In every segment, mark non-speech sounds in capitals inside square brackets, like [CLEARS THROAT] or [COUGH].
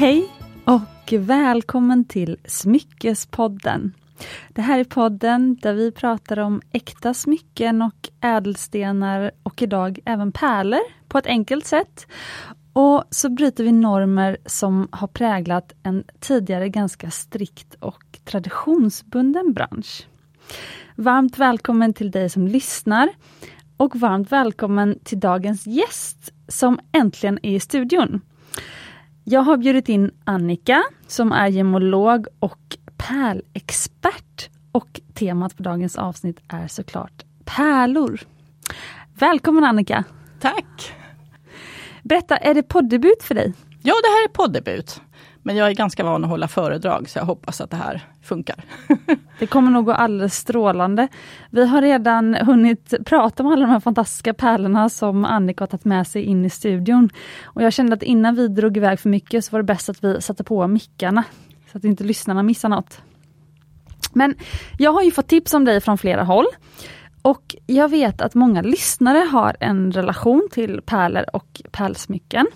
Hej och välkommen till Smyckespodden. Det här är podden där vi pratar om äkta smycken och ädelstenar och idag även pärlor på ett enkelt sätt. Och så bryter vi normer som har präglat en tidigare ganska strikt och traditionsbunden bransch. Varmt välkommen till dig som lyssnar och varmt välkommen till dagens gäst som äntligen är i studion. Jag har bjudit in Annika som är gemolog och pärlexpert och temat för dagens avsnitt är såklart pärlor. Välkommen Annika! Tack! Berätta, är det poddebut för dig? Ja, det här är poddebut. Men jag är ganska van att hålla föredrag så jag hoppas att det här funkar. [LAUGHS] det kommer nog gå alldeles strålande. Vi har redan hunnit prata om alla de här fantastiska pärlorna som Annika har tagit med sig in i studion. Och jag kände att innan vi drog iväg för mycket så var det bäst att vi satte på mickarna. Så att inte lyssnarna missar något. Men jag har ju fått tips om dig från flera håll. Och jag vet att många lyssnare har en relation till pärlor och pärlsmycken.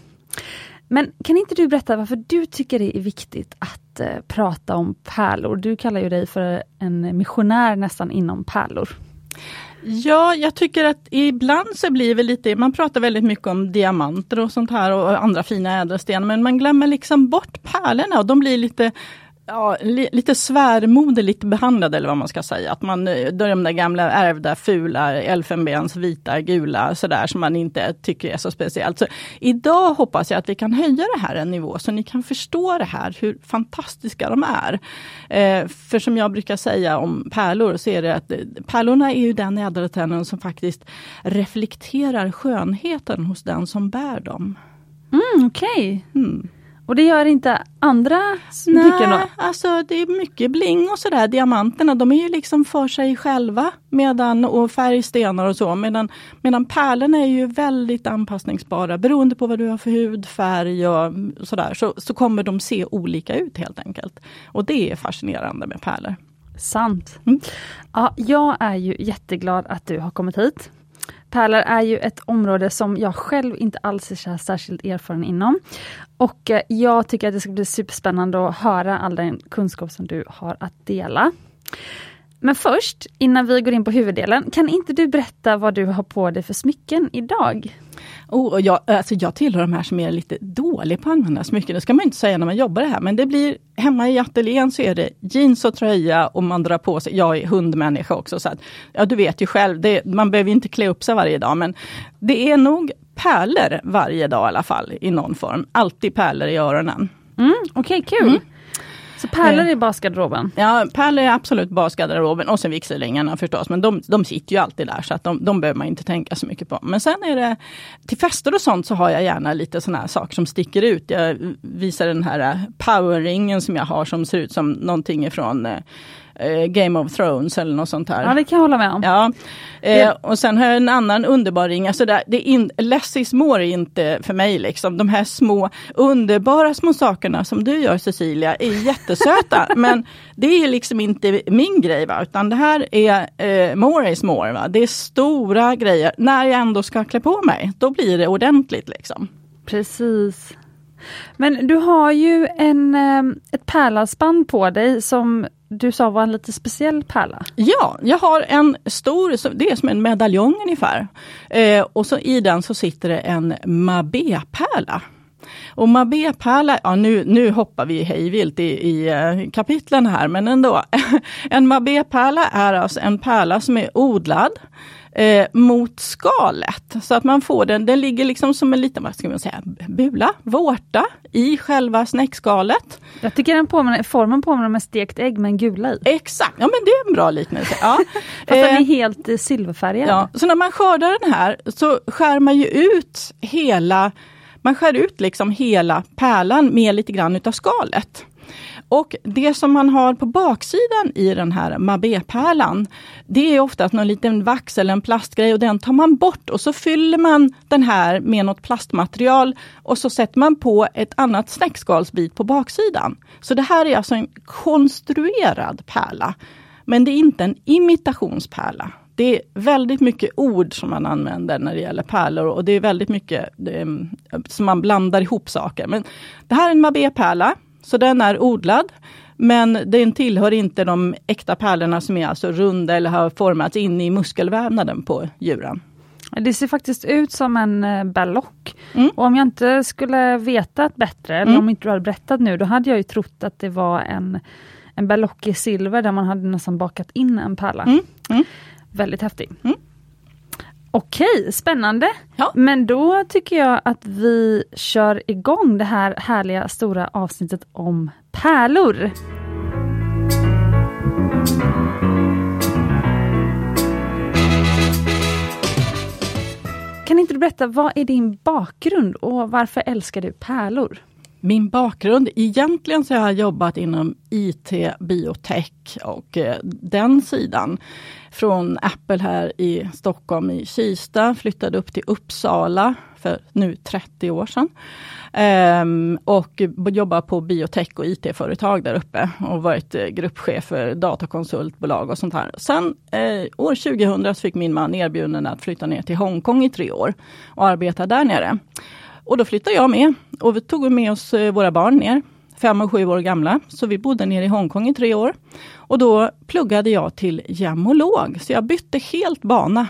Men kan inte du berätta varför du tycker det är viktigt att eh, prata om pärlor? Du kallar ju dig för en missionär nästan inom pärlor. Ja, jag tycker att ibland så blir det lite, man pratar väldigt mycket om diamanter och sånt här och andra fina ädelstenar, men man glömmer liksom bort pärlorna och de blir lite ja, li, lite svärmoderligt behandlade eller vad man ska säga. Att man, eh, de där gamla ärvda fula elfenbens vita, gula sådär som man inte tycker är så speciellt. Så idag hoppas jag att vi kan höja det här en nivå så ni kan förstå det här, hur fantastiska de är. Eh, för som jag brukar säga om pärlor så är det att eh, pärlorna är ju den ädelstenen som faktiskt reflekterar skönheten hos den som bär dem. Mm, Okej. Okay. Mm. Och det gör inte andra smycken då? alltså det är mycket bling och sådär. Diamanterna de är ju liksom för sig själva medan, och färgstenar och så. Medan, medan pärlorna är ju väldigt anpassningsbara. Beroende på vad du har för hudfärg och sådär så, så kommer de se olika ut helt enkelt. Och det är fascinerande med pärlor. Sant. Mm. Ja, jag är ju jätteglad att du har kommit hit. Pärlor är ju ett område som jag själv inte alls är särskilt erfaren inom. Och eh, jag tycker att det ska bli superspännande att höra all den kunskap som du har att dela. Men först, innan vi går in på huvuddelen, kan inte du berätta vad du har på dig för smycken idag? Oh, jag, alltså jag tillhör de här som är lite dålig på att använda smycken. Det ska man inte säga när man jobbar det här. Men det blir hemma i ateljén så är det jeans och tröja och man drar på sig, jag är hundmänniska också, så att, ja du vet ju själv, det, man behöver inte klä upp sig varje dag men det är nog pärlor varje dag i alla fall i någon form. Alltid pärlor i öronen. Mm, Okej, okay, kul! Mm. Så pärlor är basgarderoben? Ja, pärlor är absolut basgarderoben och sen vigselringarna förstås. Men de, de sitter ju alltid där så att de, de behöver man inte tänka så mycket på. Men sen är det till fester och sånt så har jag gärna lite sådana här saker som sticker ut. Jag visar den här powerringen som jag har som ser ut som någonting ifrån eh, Game of Thrones eller något sånt här. Ja det kan jag hålla med om. Ja. Eh, och sen har jag en annan underbar ring, alltså det, det in, less is more är inte för mig liksom. De här små underbara små sakerna som du gör Cecilia är jättesöta [LAUGHS] men det är liksom inte min grej va? utan det här är eh, more is more. Va? Det är stora grejer. När jag ändå ska klä på mig, då blir det ordentligt liksom. Precis. Men du har ju en, eh, ett pärlhalsband på dig som du sa var en lite speciell pärla? Ja, jag har en stor, det är som en medaljong ungefär. Eh, och så i den så sitter det en mabé-pärla. Och mabé-pärla, ja nu, nu hoppar vi hejvilt i, i eh, kapitlen här, men ändå. [LAUGHS] en mabé-pärla är alltså en pärla som är odlad eh, mot skalet. Så att man får den, den ligger liksom som en liten, vad ska man säga, bula, vårta i själva snäckskalet. Jag tycker den påminner, formen påminner om en stekt ägg med en gula i. Exakt, ja men det är en bra liknelse. Ja. [LAUGHS] Fast den är eh, helt eh, silverfärgad. Ja. Så när man skördar den här så skär man ju ut hela man skär ut liksom hela pärlan med lite grann utav skalet. Och det som man har på baksidan i den här mabépärlan, det är oftast någon liten vax eller en plastgrej och den tar man bort och så fyller man den här med något plastmaterial och så sätter man på ett annat snäckskalsbit på baksidan. Så det här är alltså en konstruerad pärla. Men det är inte en imitationspärla. det är väldigt mycket ord som man använder när det gäller pärlor och det är väldigt mycket det, som man blandar ihop saker. Men det här är en mabépärla, så den är odlad. Men den tillhör inte de äkta pärlorna som är alltså runda eller har formats in i muskelvävnaden på djuren. Det ser faktiskt ut som en eh, ballock. Mm. Och om jag inte skulle vetat bättre, eller mm. om inte du hade berättat nu, då hade jag ju trott att det var en, en ballock i silver där man hade nästan bakat in en pärla. Mm. mm. Väldigt häftig. Okej, spännande. Ja. Men då tycker jag att vi kör igång det här härliga stora avsnittet om pärlor. Kan inte du berätta, vad är din bakgrund och varför älskar du pärlor? Min bakgrund, egentligen så har jag jobbat inom IT, biotech och eh, den sidan. Från Apple här i Stockholm i Kista, flyttade upp till Uppsala för nu 30 år sedan. Ehm, och jobbar på biotech och IT-företag där uppe och varit eh, gruppchef för datakonsultbolag och sånt här. Sen eh, år 2000 fick min man erbjudande att flytta ner till Hongkong i tre år och arbeta där nere. Och då flyttade jag med och vi tog med oss eh, våra barn ner, fem och sju år gamla. Så vi bodde nere i Hongkong i tre år. Och då pluggade jag till gemmolog, så jag bytte helt bana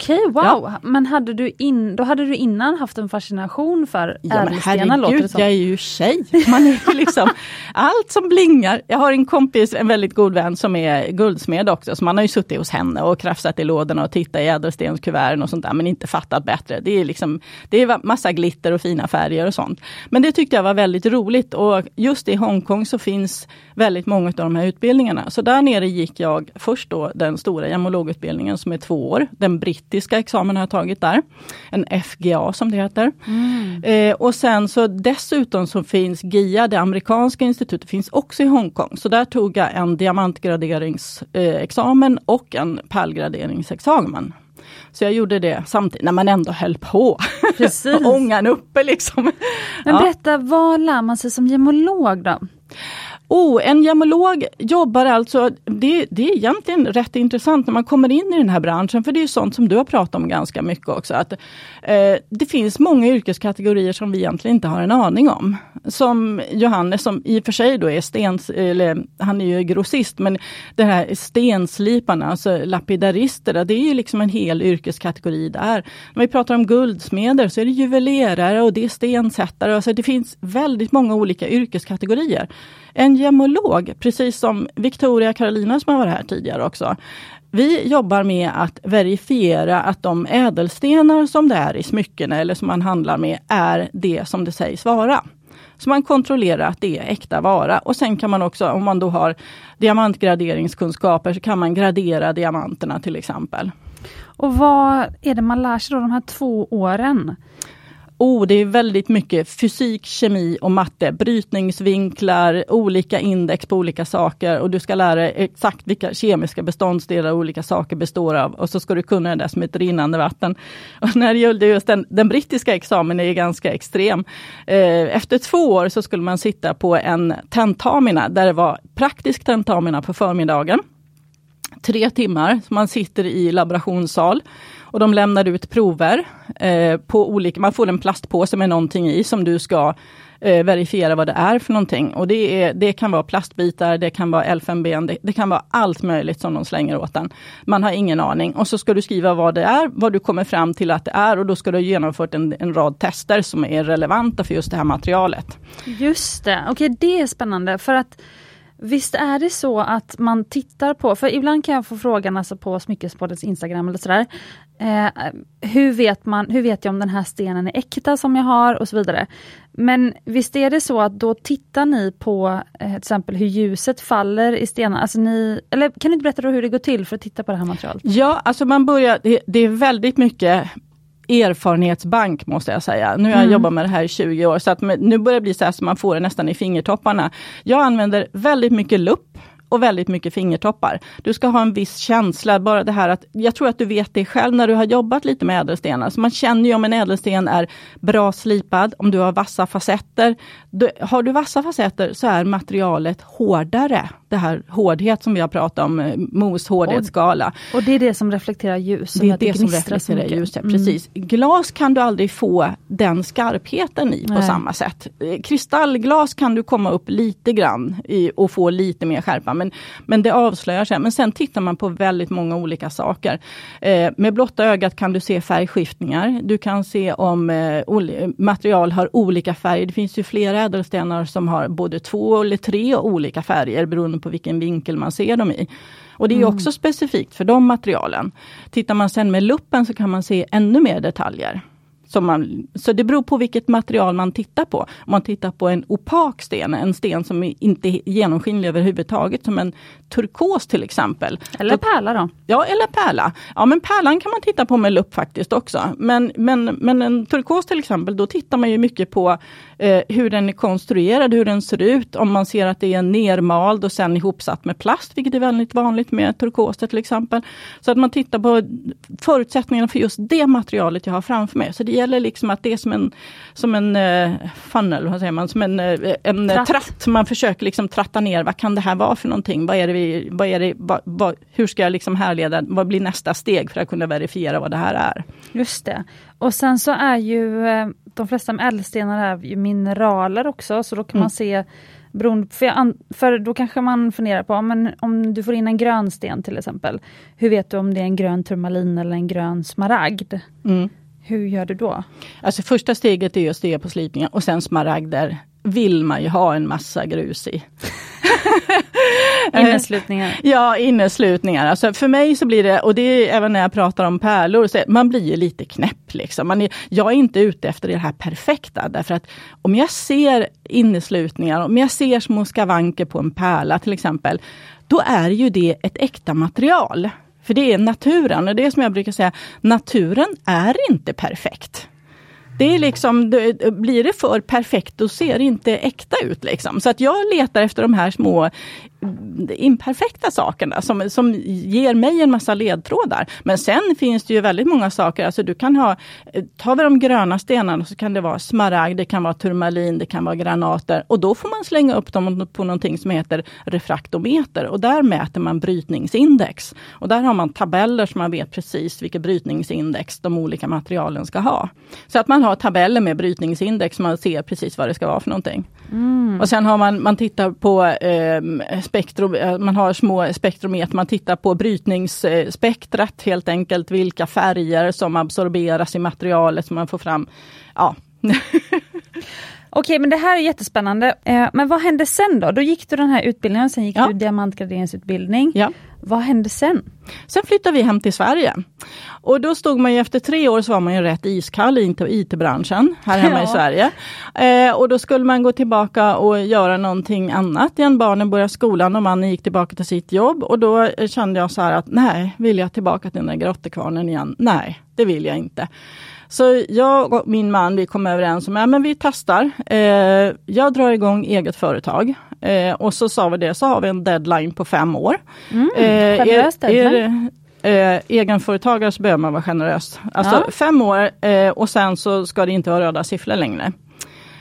Okej, wow! Ja. Men hade du in, då hade du innan haft en fascination för ja, ädelstenar låter det som. jag är ju tjej! Man är liksom, [LAUGHS] allt som blingar. Jag har en kompis, en väldigt god vän som är guldsmed också, så man har ju suttit hos henne och krafsat i lådorna och tittat i ädelstenskuverten och sånt där, men inte fattat bättre. Det är liksom, det är massa glitter och fina färger och sånt. Men det tyckte jag var väldigt roligt och just i Hongkong så finns väldigt många av de här utbildningarna. Så där nere gick jag först då den stora gemmologutbildningen som är två år, den brittiska examen har jag tagit där. En FGA som det heter. Mm. Eh, och sen så dessutom så finns GIA, det amerikanska institutet, finns också i Hongkong. Så där tog jag en diamantgraderingsexamen och en pärlgraderingsexamen. Så jag gjorde det samtidigt när man ändå höll på. [LAUGHS] Ångan uppe liksom. Men berätta, vad lär man sig som gemolog då? Oh, en gemmolog jobbar alltså, det, det är egentligen rätt intressant när man kommer in i den här branschen, för det är sånt som du har pratat om ganska mycket också. Att, eh, det finns många yrkeskategorier som vi egentligen inte har en aning om. Som Johannes, som i och för sig då är stens, eller han är ju grossist, men det här stensliparna, alltså lapidarister, det är ju liksom en hel yrkeskategori där. När vi pratar om guldsmeder så är det juvelerare och det är stensättare. Alltså det finns väldigt många olika yrkeskategorier. En gemmolog, precis som Victoria Carolina som har varit här tidigare också. Vi jobbar med att verifiera att de ädelstenar som det är i smycken eller som man handlar med är det som det sägs vara. Så man kontrollerar att det är äkta vara och sen kan man också, om man då har diamantgraderingskunskaper, så kan man gradera diamanterna till exempel. Och vad är det man lär sig då de här två åren? Oh, det är väldigt mycket fysik, kemi och matte. Brytningsvinklar, olika index på olika saker och du ska lära dig exakt vilka kemiska beståndsdelar olika saker består av. Och så ska du kunna det som ett rinnande vatten. [LAUGHS] Och när det gällde just den, den brittiska examen är ganska extrem. Eh, efter två år så skulle man sitta på en tentamina där det var praktisk tentamina på förmiddagen. Tre timmar, så man sitter i laborationssal. Och de lämnar ut prover eh, på olika, man får en plastpåse med någonting i som du ska eh, verifiera vad det är för någonting. Och det, är, det kan vara plastbitar, det kan vara elfenben, det, det, kan vara allt möjligt som de slänger åt en. Man har ingen aning. Och så ska du skriva vad det är, vad du kommer fram till att det är och då ska du ha genomfört en, en rad tester som är relevanta för just det här materialet. Just det, okej okay, det är spännande för att Visst är det så att man tittar på, för ibland kan jag få frågan alltså på Smyckespoddens Instagram eller sådär. Eh, hur, vet man, hur vet jag om den här stenen är äkta som jag har och så vidare. Men visst är det så att då tittar ni på eh, till exempel hur ljuset faller i stenarna? Alltså ni, eller kan du inte berätta hur det går till för att titta på det här materialet? Ja, alltså man börjar, det, det är väldigt mycket erfarenhetsbank måste jag säga. Nu har jag mm. jobbat med det här i 20 år, så att nu börjar det bli så att man får det nästan i fingertopparna. Jag använder väldigt mycket lupp och väldigt mycket fingertoppar. Du ska ha en viss känsla, bara det här att, jag tror att du vet det själv när du har jobbat lite med ädelstenar. Så man känner ju om en ädelsten är bra slipad, om du har vassa facetter. Du, har du vassa facetter så är materialet hårdare det här hårdhet som vi har pratat om, eh, mos hårdhetsskala. Och det är det som reflekterar ljus? Det är det som reflekterar ljus, ja, precis. Mm. Glas kan du aldrig få den skarpheten i på Nej. samma sätt. Eh, kristallglas kan du komma upp lite grann i, och få lite mer skärpa, men, men det avslöjar sig. Men sen tittar man på väldigt många olika saker. Eh, med blotta ögat kan du se färgskiftningar. Du kan se om eh, material har olika färger. Det finns ju flera ädelstenar som har både två eller tre olika färger beroende på vilken vinkel man ser dem i. Och det är mm. också specifikt för de materialen. Tittar man sen med luppen så kan man se ännu mer detaljer. Man, så det beror på vilket material man tittar på. Om man tittar på en opak sten, en sten som inte är genomskinlig överhuvudtaget, som en turkos till exempel. Eller då, pärla då? Ja, eller pärla. Ja, men pärlan kan man titta på med lupp faktiskt också. Men, men, men en turkos till exempel, då tittar man ju mycket på eh, hur den är konstruerad, hur den ser ut. Om man ser att det är nermald och sen ihopsatt med plast, vilket är väldigt vanligt med turkoser till exempel. Så att man tittar på förutsättningarna för just det materialet jag har framför mig. Så det gäller liksom att det är som en, som en uh, funnel, vad säger man, som en, uh, en tratt. tratt. Man försöker liksom tratta ner, vad kan det här vara för någonting? Vad är det vi, vad är det, vad, vad, hur ska jag liksom härleda, vad blir nästa steg för att kunna verifiera vad det här är? Just det. Och sen så är ju eh, de flesta ädelstenar är ju mineraler också, så då kan mm. man se Beroende, för, för då kanske man funderar på, men om du får in en grön sten till exempel, hur vet du om det är en grön turmalin eller en grön smaragd? Mm. Hur gör du då? Alltså första steget är att stirra på slipningen och sen smaragder vill man ju ha en massa grus i. [LAUGHS] inneslutningar? [LAUGHS] Ja, inneslutningar. Alltså för mig så blir det, och det är även när jag pratar om pärlor, så man blir lite knäpp. Liksom. Man är, jag är inte ute efter det här perfekta, därför att om jag ser inneslutningar, om jag ser små skavanker på en pärla till exempel, då är ju det ett äkta material. För det är naturen och det är som jag brukar säga, naturen är inte perfekt. Det är liksom, det, blir det för perfekt då ser det inte äkta ut. Liksom. Så att jag letar efter de här små imperfekta sakerna som, som ger mig en massa ledtrådar. Men sen finns det ju väldigt många saker, alltså du kan ha, tar vi de gröna stenarna så kan det vara smaragd, det kan vara turmalin, det kan vara granater och då får man slänga upp dem på någonting som heter refraktometer och där mäter man brytningsindex. Och där har man tabeller så man vet precis vilket brytningsindex de olika materialen ska ha. Så att man har tabeller med brytningsindex så man ser precis vad det ska vara för någonting. Mm. Och sen har man, man tittar på eh, spektrum, eh, man har små spektrometer, man tittar på brytningsspektrat helt enkelt, vilka färger som absorberas i materialet som man får fram. Ja. [LAUGHS] Okej men det här är jättespännande. Eh, men vad hände sen då? Då gick du den här utbildningen, sen gick ja. du diamantgraderingsutbildning. Ja. Vad hände sen? Sen flyttade vi hem till Sverige. Och då stod man ju efter tre år så var man ju rätt iskall i IT-branschen här hemma [LAUGHS] ja. i Sverige. Eh, och då skulle man gå tillbaka och göra någonting annat igen. Barnen började skolan och mannen gick tillbaka till sitt jobb. Och då kände jag så här att nej, vill jag tillbaka till den där grottekvarnen igen? Nej, det vill jag inte. Så jag och min man vi kom överens om att ja, vi testar. Eh, jag drar igång eget företag. Eh, och så sa vi det, så har vi en deadline på fem år. Mm, eh, är, är, eh, egenföretagare så behöver man vara generös. Alltså ja. fem år eh, och sen så ska det inte vara röda siffror längre.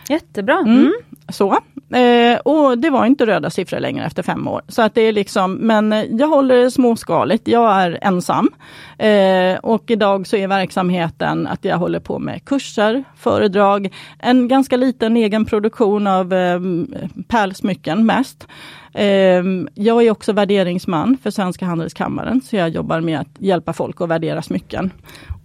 Jättebra. Mm. Mm. Så. Eh, och det var inte röda siffror längre efter fem år. Så att det är liksom, men jag håller småskaligt, jag är ensam. Eh, och idag så är verksamheten att jag håller på med kurser, föredrag, en ganska liten egen produktion av eh, pärlsmycken mest. Eh, jag är också värderingsman för Svenska Handelskammaren, så jag jobbar med att hjälpa folk att värdera smycken.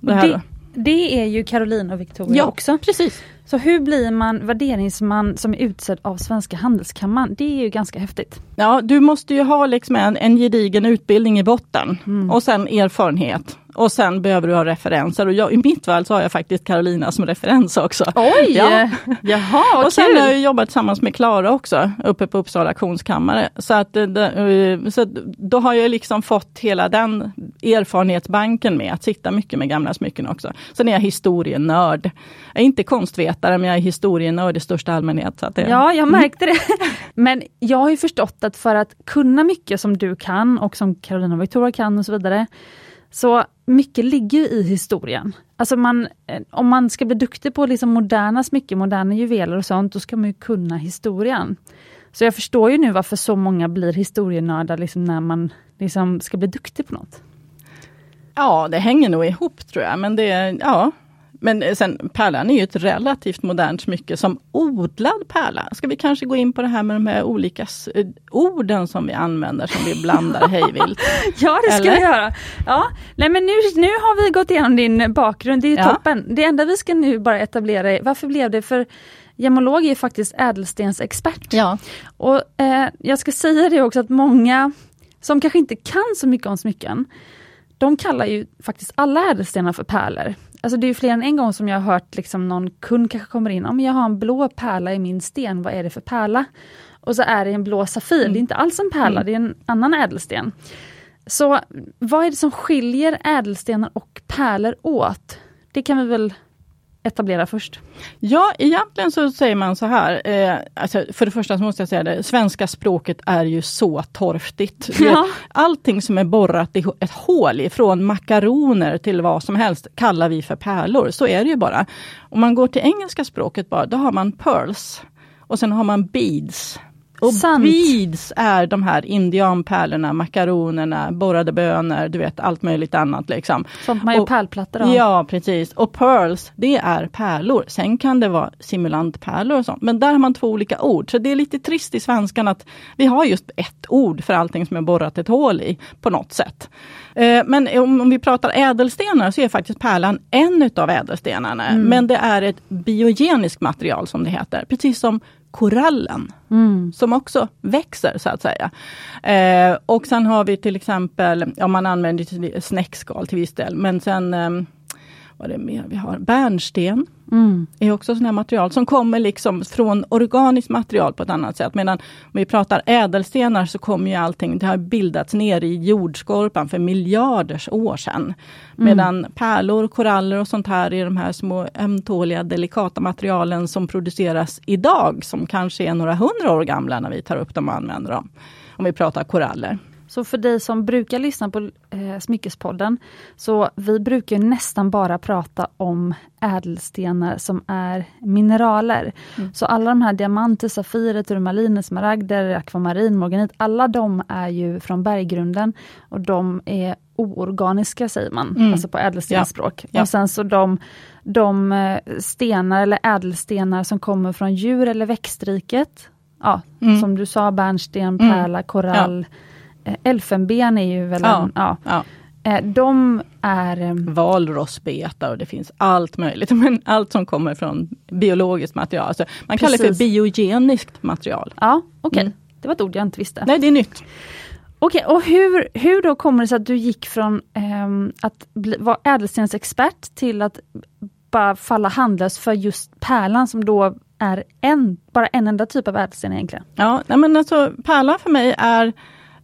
Det, det, det är ju Caroline och Victoria ja, också. precis. Så hur blir man värderingsman som är utsedd av Svenska Handelskammaren? Det är ju ganska häftigt. Ja, du måste ju ha liksom en, en gedigen utbildning i botten mm. och sen erfarenhet. Och sen behöver du ha referenser och jag, i mitt fall så har jag faktiskt Carolina som referens också. Oj! Ja. Jaha, Och sen kul. har jag jobbat tillsammans med Klara också uppe på Uppsala auktionskammare. Så, att, eh, eh, så då har jag liksom fått hela den erfarenhetsbanken med att sitta mycket med gamla smycken också. Sen är jag historienörd. Jag är inte konstvetare men jag är historienörd i största allmänhet. Så det, ja, jag märkte det. [LAUGHS] Men jag har ju förstått att för att kunna mycket som du kan och som Carolina och Victoria kan och så vidare, så mycket ligger ju i historien. Alltså man, eh, om man ska bli duktig på liksom moderna smycken, moderna juveler och sånt, då ska man ju kunna historien. Så jag förstår ju nu varför så många blir historienördar liksom när man liksom ska bli duktig på något. Ja, det hänger nog ihop tror jag, men det, ja, men sen pärlan är ju ett relativt modernt smycke som odlad pärla. Ska vi kanske gå in på det här med de här olika eh, orden som vi använder som vi blandar hejvilt? [LAUGHS] ja det ska Eller? vi göra. Ja, nej men nu, nu har vi gått igenom din bakgrund, det är ja. toppen. Det enda vi ska nu bara etablera är, varför blev det för Gemolog är faktiskt ädelstensexpert. Ja. Och eh, jag ska säga det också att många som kanske inte kan så mycket om smycken, de kallar ju faktiskt alla ädelstenar för pärlor alltså det är fler än en gång som jag har hört liksom någon kund kanske kommer in, om jag har en blå pärla i min sten, vad är det för pärla? Och så är det en blå safir, mm. det är inte alls en pärla, mm. det är en annan ädelsten. Så vad är det som skiljer ädelstenar och pärlor åt? Det kan vi väl etablera först? Ja, egentligen så säger man så här. Eh, alltså för det första så måste jag säga det, svenska språket är ju så torftigt. Ja. Allting som är borrat i ett hål, från makaroner till vad som helst, kallar vi för pärlor. Så är det ju bara. Om man går till engelska språket bara, då har man pearls. Och sen har man beads. Och Sant. beads är de här indianpärlorna, makaronerna, borrade bönor, du vet allt möjligt annat. Liksom. Sånt man gör pärlplattor av. Ja precis. Och pearls, det är pärlor. Sen kan det vara simulantpärlor och sånt. Men där har man två olika ord. Så det är lite trist i svenskan att vi har just ett ord för allting som är borrat ett hål i på något sätt. Eh, men om vi pratar ädelstenar så är faktiskt pärlan en utav ädelstenarna. Mm. Men det är ett biogeniskt material som det heter. Precis som korallen, mm. som också växer så att säga. Eh, och sen har vi till exempel, ja man använder snäckskal till viss del, men sen eh, vad är det mer vi har? Bärnsten mm. är också sådana material som kommer liksom från organiskt material på ett annat sätt. Medan om vi pratar ädelstenar så kommer ju allting, det har bildats ner i jordskorpan för miljarders år sedan. Mm. Medan pärlor, koraller och sånt här är de här små ömtåliga delikata materialen som produceras idag, som kanske är några hundra år gamla när vi tar upp dem och använder dem. Om vi pratar koraller. Så för dig som brukar lyssna på eh, Smyckespodden, så vi brukar nästan bara prata om ädelstenar som är mineraler. Mm. Så alla de här diamanter, safirer, turmaliner, smaragder, akvamarin, morganit, alla de är ju från berggrunden och de är oorganiska säger man, mm. alltså på ädelstensspråk. Ja. Ja. Och sen så de, de eh, stenar eller ädelstenar som kommer från djur eller växtriket, ja, mm. som du sa, bärnsten, mm. pärla, korall, ja elfenben är ju väl ja, en, ja. ja. Eh, de är... Eh, Valrossbetar och det finns allt möjligt. [LAUGHS] Men allt som kommer från biologiskt material. Alltså man Precis. kallar det för biogeniskt material. Ja, okej. Okay. Mm. Det var ett ord jag inte visste. Nej, det är nytt. Okej, okay, och hur, hur då kommer det sig att du gick från um, att bli, vara ädelstensexpert till att bara falla handlös för just pärlan som då är en, bara en enda typ av ädelsten egentligen? Ja, nej men alltså pärlan för mig är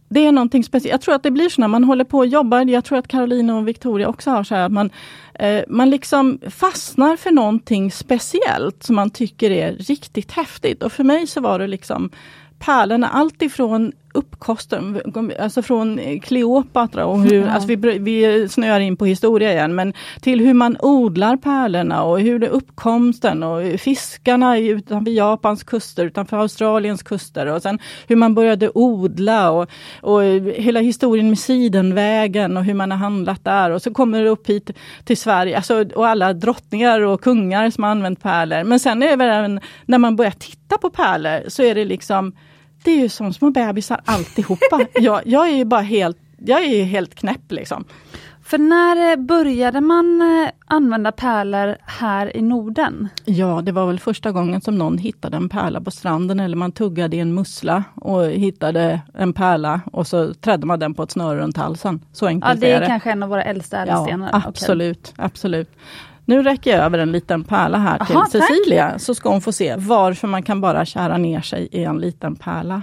det är någonting speciellt. Jag tror att det blir så när man håller på och jobbar. Jag tror att Caroline och Victoria också har så här att man, eh, man liksom fastnar för någonting speciellt som man tycker är riktigt häftigt. Och för mig så var det liksom pärlorna, alltifrån uppkosten, alltså från Kleopatra och hur, ja. alltså vi, vi snöar in på historia igen, men till hur man odlar pärlorna och hur det uppkomsten och fiskarna utanför Japans kuster, utanför Australiens kuster och sen hur man började odla och, och hela historien med Sidenvägen och hur man har handlat där och så kommer det upp hit till Sverige, alltså, och alla drottningar och kungar som har använt pärlor. Men sen är det även när man börjar titta på pärlor så är det liksom det är ju som små bebisar alltihopa. [LAUGHS] jag, jag är ju bara helt, jag är helt knäpp liksom. För när började man eh, använda pärlor här i Norden? Ja, det var väl första gången som någon hittade en pärla på stranden eller man tuggade i en mussla och hittade en pärla och så trädde man den på ett snöre runt halsen. Så enkelt ja, det är, är det. kanske en av våra äldsta ädelstenar. Ja, absolut, okay. absolut. Nu räcker jag över en liten pärla här till Aha, Cecilia, tack. så ska hon få se varför man kan bara kära ner sig i en liten pärla.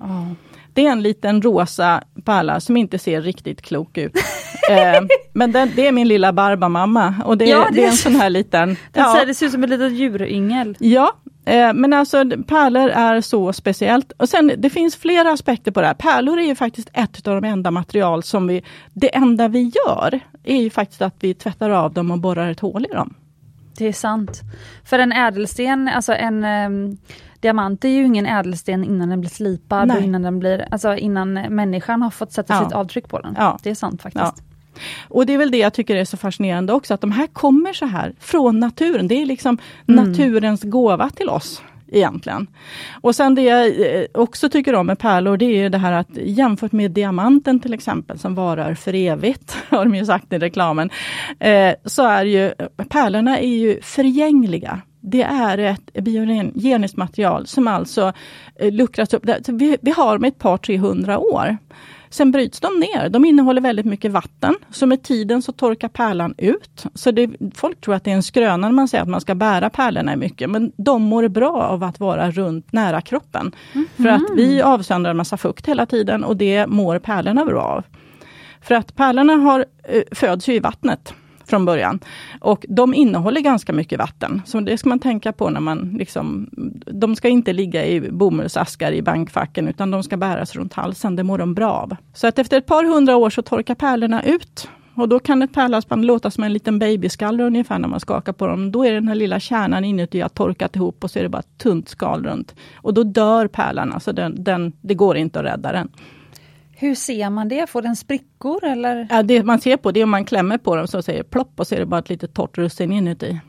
Oh. Det är en liten rosa pärla som inte ser riktigt klok ut. [LAUGHS] eh, men den, det är min lilla Barbamamma och det, ja, det, det är en sån här liten... Ja. Det ser ut som ett litet djuryngel. Ja, Eh, men alltså pärlor är så speciellt. Och sen det finns flera aspekter på det här. Pärlor är ju faktiskt ett av de enda material som vi, det enda vi gör är ju faktiskt att vi tvättar av dem och borrar ett hål i dem. Det är sant. För en ädelsten, alltså en ehm, diamant är ju ingen ädelsten innan den blir slipad Nej. och innan den blir, alltså innan människan har fått sätta Ja. sitt avtryck på den. Ja. Det är sant faktiskt. Och det är väl det jag tycker är så fascinerande också, att de här kommer så här från naturen. Det är liksom Mm. naturens gåva till oss egentligen. Och sen det jag eh, också tycker om med pärlor, det är ju det här att jämfört med diamanten till exempel, som varar för evigt, [LAUGHS] har de ju sagt i reklamen, eh, så är ju pärlorna är ju förgängliga. Det är ett biogeniskt material som alltså eh, luckras upp. Vi, har med ett par 300 år. Sen bryts de ner. De innehåller väldigt mycket vatten. Så med tiden så torkar pärlan ut. Så det, folk tror att det är en skröna när man säger att man ska bära pärlorna mycket. Men de mår bra av att vara runt nära kroppen. För att vi avsöndrar en massa fukt hela tiden och det mår pärlorna bra av. För att pärlorna har, eh, föds ju i vattnet från början. Och de innehåller ganska mycket vatten. Så det ska man tänka på när man liksom, de ska inte ligga i bomullsaskar i bankfacken, utan de ska bäras runt halsen. Det mår de bra av. Så att efter ett par hundra år så torkar pärlorna ut. Och då kan ett pärlhalsband låta som en liten babyskalle ungefär när man skakar på dem. Då är den här lilla kärnan inuti har torkat ihop och så är det bara ett tunt skal runt. Och då dör pärlan, alltså den, den, det går inte att rädda den. Hur ser man det? Får den sprickor eller? Ja, det man ser på det är om man klämmer på dem så säger det plopp och så är det bara ett litet torrt russin inuti.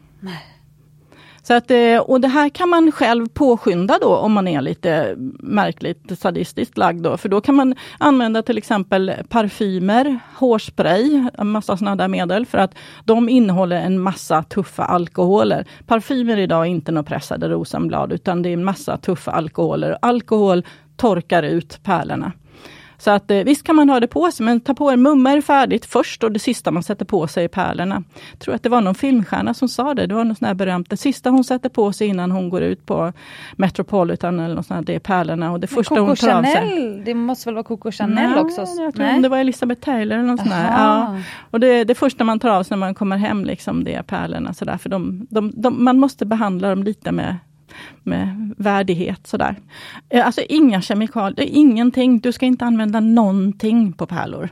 Så att, eh, och det här kan man själv påskynda då om man är lite märkligt sadistiskt lagd. Då, för då kan man använda till exempel parfymer, hårspray, en massa sådana där medel för att de innehåller en massa tuffa alkoholer. Parfymer idag är inte några pressade rosenblad utan det är en massa tuffa alkoholer. Alkohol torkar ut pärlorna. Så att eh, visst kan man ha det på sig, men ta på er mumma är färdigt först och det sista man sätter på sig är pärlorna. Jag tror att det var någon filmstjärna som sa det, det var något sånt här berömt. Det sista hon sätter på sig innan hon går ut på Metropolitan eller något sånt här, det är pärlorna. Och det första Coco hon tar av sig. Chanel, det måste väl vara Coco Chanel Nej, också? Jag tror om det var Elizabeth Taylor eller något sånt där. Ja. Och det, det första man tar av sig när man kommer hem, liksom, det är pärlorna. Så där, för de, de, de, man måste behandla dem lite med med värdighet sådär. Eh, Alltså inga kemikalier, ingenting. Du ska inte använda någonting på pärlor.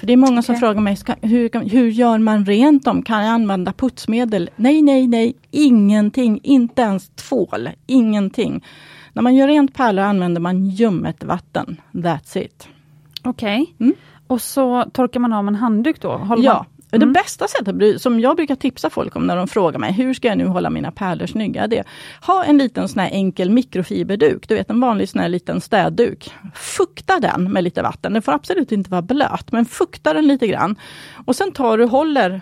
För det är många som Okej. frågar mig, ska, hur, hur gör man rent dem? Kan jag använda putsmedel? Nej, nej, nej, ingenting. Inte ens tvål, ingenting. När man gör rent pärlor använder man ljummet vatten. That's it. Okej. Mm. Och så torkar man av med en handduk då? Håller Ja, Mm. det bästa sättet som jag brukar tipsa folk om när de frågar mig, hur ska jag nu hålla mina pärlor snygga? Det är, ha en liten sån här enkel mikrofiberduk, du vet en vanlig sån här liten städduk. Fukta den med lite vatten, den får absolut inte vara blöt, men fukta den lite grann. Och sen tar du, håller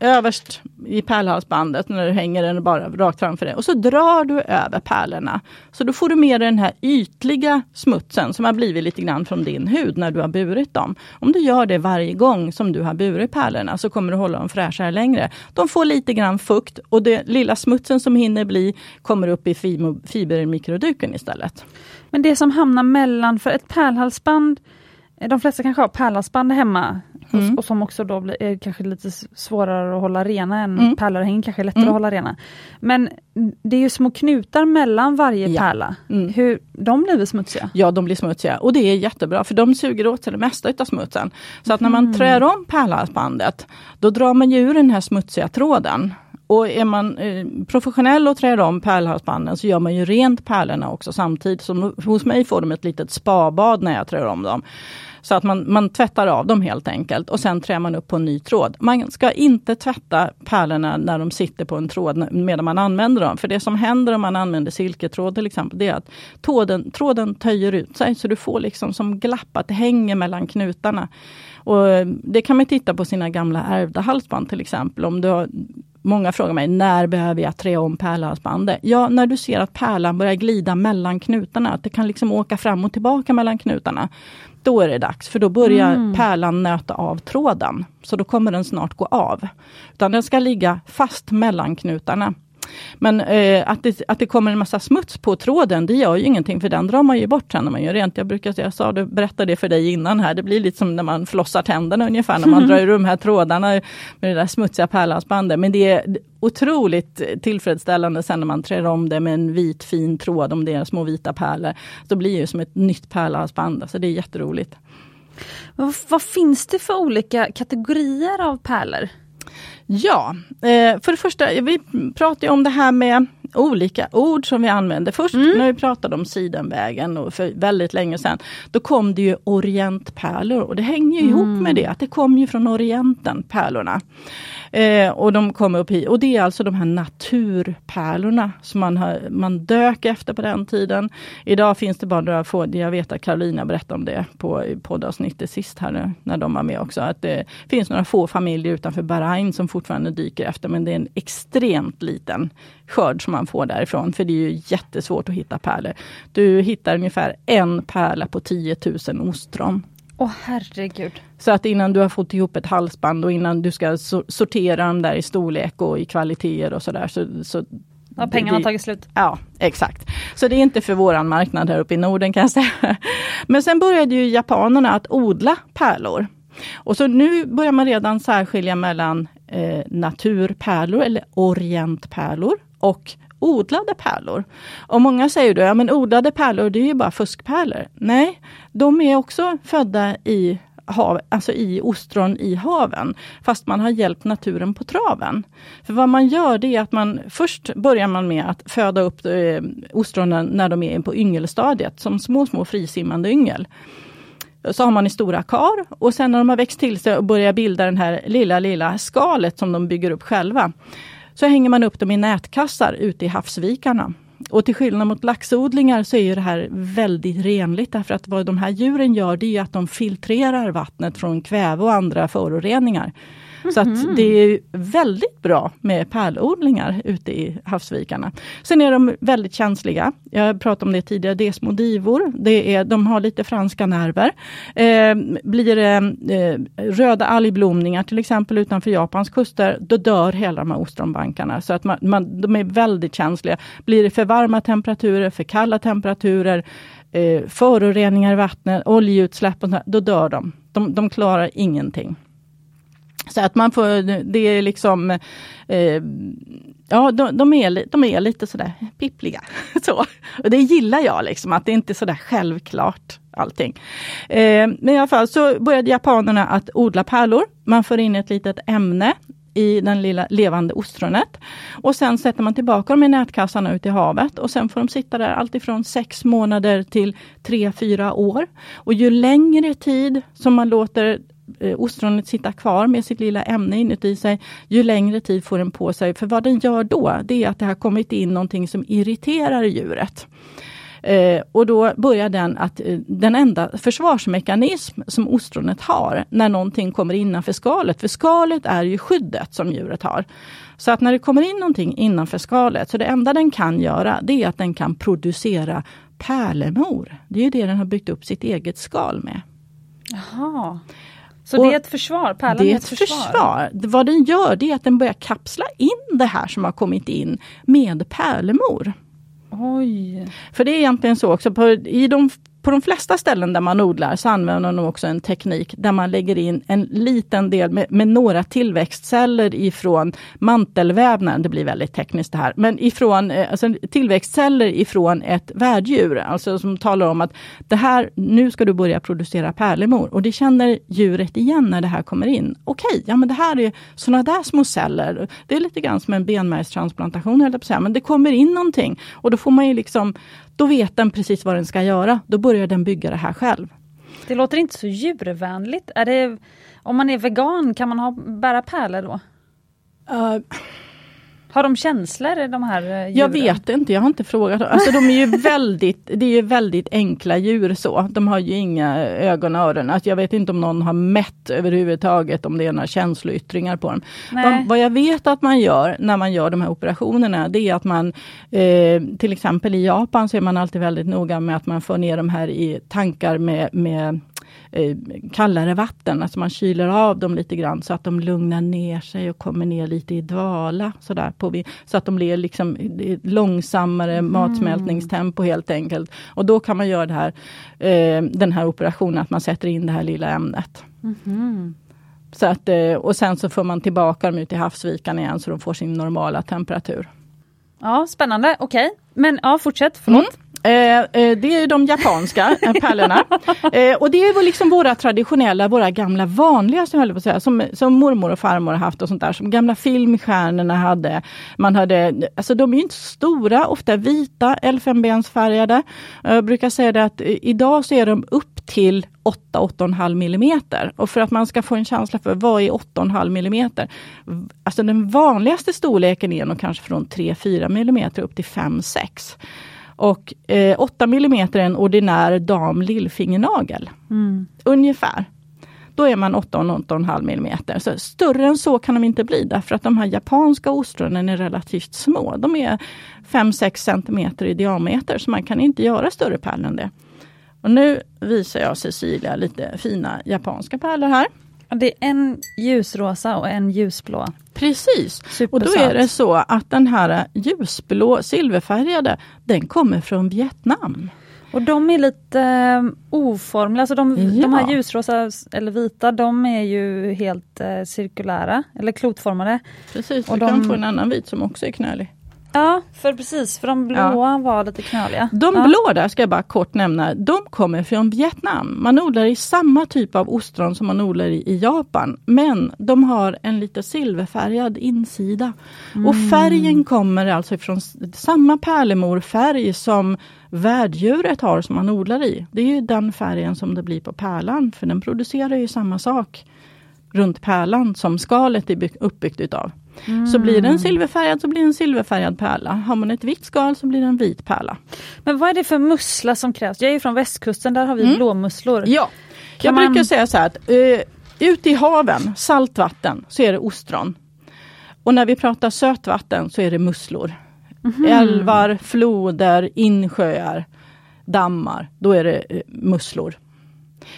överst i pärlhalsbandet när du hänger den bara rakt framför dig och så drar du över pärlorna. Så då får du med dig den här ytliga smutsen som har blivit lite grann från din hud när du har burit dem. Om du gör det varje gång som du har burit pärlorna så kommer du hålla dem fräschare längre. De får lite grann fukt och den lilla smutsen som hinner bli kommer upp i fibermikroduken istället. Men det som hamnar mellan, för ett pärlhalsband, de flesta kanske har pärlhalsband hemma Mm. och, och som också då blir, är kanske lite svårare att hålla rena än Mm. pärlörhängen, kanske lättare Mm. att hålla rena. Men det är ju små knutar mellan varje Ja. pärla. Mm. Hur, de blir väl smutsiga? Ja, de blir smutsiga och det är jättebra för de suger åt sig det mesta utav smutsen. Så att när man trär om pärlhalsbandet, då drar man ju ur den här smutsiga tråden. Och är man eh, professionell och trär om pärlhalsbanden så gör man ju rent pärlorna också samtidigt. Som hos mig får de ett litet spabad när jag trär om dem. Så att man, man tvättar av dem helt enkelt och sen trär man upp på en ny tråd. Man ska inte tvätta pärlorna när de sitter på en tråd medan man använder dem. För det som händer om man använder silketråd till exempel, det är att tråden, tråden töjer ut sig så du får liksom som glapp, att det hänger mellan knutarna. Och eh, det kan man titta på sina gamla ärvda halsband till exempel. Om du har, många frågar mig, när behöver jag trä om pärlhalsbandet? Ja, när du ser att pärlan börjar glida mellan knutarna, att det kan liksom åka fram och tillbaka mellan knutarna. Då är det dags, för då börjar Mm. pärlan nöta av tråden. Så då kommer den snart gå av. Utan den ska ligga fast mellan knutarna. Men eh, att, det, att det kommer en massa smuts på tråden, det gör ju ingenting, för den drar man ju bort sen när man gör rent. Jag brukar jag sa det, berättade det för dig innan här, det blir lite som när man flossar tänderna ungefär, när man [LAUGHS] drar ur de här trådarna med det där smutsiga pärlhalsbandet. Men det är otroligt tillfredsställande sen när man trär om det med en vit fin tråd, om det är små vita pärlor. Så blir det ju som ett nytt pärlhalsband, alltså det är jätteroligt. Vad, vad finns det för olika kategorier av pärlor? Ja, eh, för det första, vi pratar om det här med olika ord som vi använder. Först mm. när vi pratade om Sidenvägen och för väldigt länge sedan, då kom det ju orientpärlor och det hänger ju mm. ihop med det, att det kom ju från Orienten, pärlorna. Eh, och de kommer upp hit. Och det är alltså de här naturpärlorna som man, har, man dök efter på den tiden. Idag finns det bara några få, jag vet att Karolina berättade om det på poddavsnittet sist här när de var med också, att det finns några få familjer utanför Bahrain som fortfarande dyker efter, men det är en extremt liten skörd som man får därifrån, för det är ju jättesvårt att hitta pärlor. Du hittar ungefär en pärla på 10 000 ostron. Åh oh, herregud. Så att innan du har fått ihop ett halsband och innan du ska sortera dem där i storlek och i kvaliteter och sådär. Så, så Ja, pengarna har tagit slut. Ja, exakt. Så det är inte för våran marknad här uppe i Norden kan jag säga. Men sen började ju japanerna att odla pärlor. Och så nu börjar man redan särskilja mellan eh, naturpärlor eller orientpärlor och odlade pärlor. Och många säger då, ja men odlade pärlor det är ju bara fuskpärlor. Nej, de är också födda i hav, alltså i ostron i haven, fast man har hjälpt naturen på traven. För vad man gör det är att man först börjar man med att föda upp eh, ostronen när de är på yngelstadiet, som små, små frisimmande yngel så har man i stora kar och sen när de har växt till sig och börjar bilda den här lilla, lilla skalet som de bygger upp själva, så hänger man upp dem i nätkassar ute i havsvikarna. Och till skillnad mot laxodlingar så är det här väldigt renligt därför att vad de här djuren gör det är att de filtrerar vattnet från kväve och andra föroreningar. Så att mhm. det är väldigt bra med pärlodlingar ute i havsvikarna. Sen är de väldigt känsliga. Jag pratade om det tidigare, det är små divor. Det är, de har lite franska nerver. Eh, blir det eh, röda algblomningar till exempel utanför Japans kuster, då dör hela de här ostronbankarna. Så att man, man, de är väldigt känsliga. Blir det för varma temperaturer, för kalla temperaturer, eh, föroreningar i vattnet, oljeutsläpp, och så, då dör de. de. De klarar ingenting. Så att man får, det är liksom, eh, ja de, de, är, de är lite sådär pippliga. [LAUGHS] Så. Och det gillar jag, liksom, att det inte är sådär självklart allting. Eh, men i alla fall så började japanerna att odla pärlor. Man får in ett litet ämne i den lilla levande ostronet. Och sen sätter man tillbaka dem i nätkassarna ute i havet och sen får de sitta där alltifrån sex månader till tre, fyra år. Och ju längre tid som man låter Eh, ostronet sitta kvar med sitt lilla ämne inuti sig, ju längre tid får den på sig. För vad den gör då, det är att det har kommit in någonting som irriterar djuret. Eh, och då börjar den att eh, den enda försvarsmekanism som ostronet har när någonting kommer innanför skalet, för skalet är ju skyddet som djuret har. Så att när det kommer in någonting innanför skalet, så det enda den kan göra, det är att den kan producera pärlemor. Det är ju det den har byggt upp sitt eget skal med. Jaha. Så och det är ett försvar? Pärlan det är ett försvar. försvar. Vad den gör det är att den börjar kapsla in det här som har kommit in med pärlemor. Oj. För det är egentligen så också, på, i de på de flesta ställen där man odlar så använder de också en teknik där man lägger in en liten del med, med några tillväxtceller ifrån mantelvävnaden. Det blir väldigt tekniskt det här. Men ifrån eh, alltså tillväxtceller ifrån ett värddjur. Alltså som talar om att det här, nu ska du börja producera pärlemor. Och det känner djuret igen när det här kommer in. Okej, okay, ja men det här är sådana där små celler. Det är lite grann som en benmärgstransplantation, höll jag på att säga. Men det kommer in någonting. Och då får man ju liksom då vet den precis vad den ska göra. Då börjar den bygga det här själv. Det låter inte så djurvänligt. Är det, om man är vegan, kan man ha, bära pärlor då? Uh, har de känslor de här eh, djuren? Jag vet inte, jag har inte frågat. Alltså de är ju [LAUGHS] väldigt, det är ju väldigt enkla djur så. De har ju inga ögon och öron. Alltså, jag vet inte om någon har mätt överhuvudtaget om det är några känsloyttringar på dem. Vad, vad, jag vet att man gör när man gör de här operationerna, det är att man eh, till exempel i Japan så är man alltid väldigt noga med att man får ner de här i tankar med, med eh, kallare vatten. Alltså man kyler av dem lite grann så att de lugnar ner sig och kommer ner lite i dvala. Sådär, på, så att de blir liksom långsammare mm. matsmältningstempo helt enkelt. Och då kan man göra här, eh, den här operationen, att man sätter in det här lilla ämnet. Mm. Så att, eh, och sen så får man tillbaka dem ut i havsvikan igen så de får sin normala temperatur. Ja, spännande, okej. Okay. Men ja, fortsätt, förlåt. Mm. Eh, eh, det är de japanska eh, pärlorna. Eh, och det är liksom våra traditionella, våra gamla vanliga som, på säga, som, som mormor och farmor har haft och sånt där. Som gamla filmstjärnorna hade. Man hade alltså de är inte stora, ofta vita, elfenbensfärgade. Jag brukar säga det att eh, idag så är de upp till 8-8,5 millimeter. Och för att man ska få en känsla för vad är 8,5 millimeter? Alltså den vanligaste storleken är nog kanske från 3-4 millimeter upp till 5-6. Och eh, 8 mm är en ordinär dam lillfingernagel. Mm. Ungefär. Då är man 8-8,5 mm. Så större än så kan de inte bli därför att de här japanska ostronen är relativt små. De är 5-6 cm i diameter så man kan inte göra större pärlor än det. Och nu visar jag Cecilia lite fina japanska pärlor här. Det är en ljusrosa och en ljusblå. Precis, och då är det så att den här ljusblå silverfärgade, den kommer från Vietnam. Och de är lite uh, oformliga, alltså de, ja. de här ljusrosa eller vita, de är ju helt uh, cirkulära eller klotformade. Precis, och du de... kan få en annan vit som också är knölig. Ja, för precis, för de blåa ja. var lite knöliga. De ja. blå där, ska jag bara kort nämna, de kommer från Vietnam. Man odlar i samma typ av ostron som man odlar i, i Japan. Men de har en lite silverfärgad insida. Mm. Och färgen kommer alltså från samma pärlemorfärg som värddjuret har som man odlar i. Det är ju den färgen som det blir på pärlan, för den producerar ju samma sak runt pärlan som skalet är uppbyggt utav. Mm. Så blir den silverfärgad så blir det en silverfärgad pärla. Har man ett vitt skal så blir det en vit pärla. Men vad är det för mussla som krävs? Jag är från västkusten, där har vi mm. blåmusslor. Ja, kan jag man... brukar säga så här att uh, ute i haven, saltvatten, så är det ostron. Och när vi pratar sötvatten så är det musslor. Mm. Älvar, floder, insjöar, dammar, då är det uh, musslor.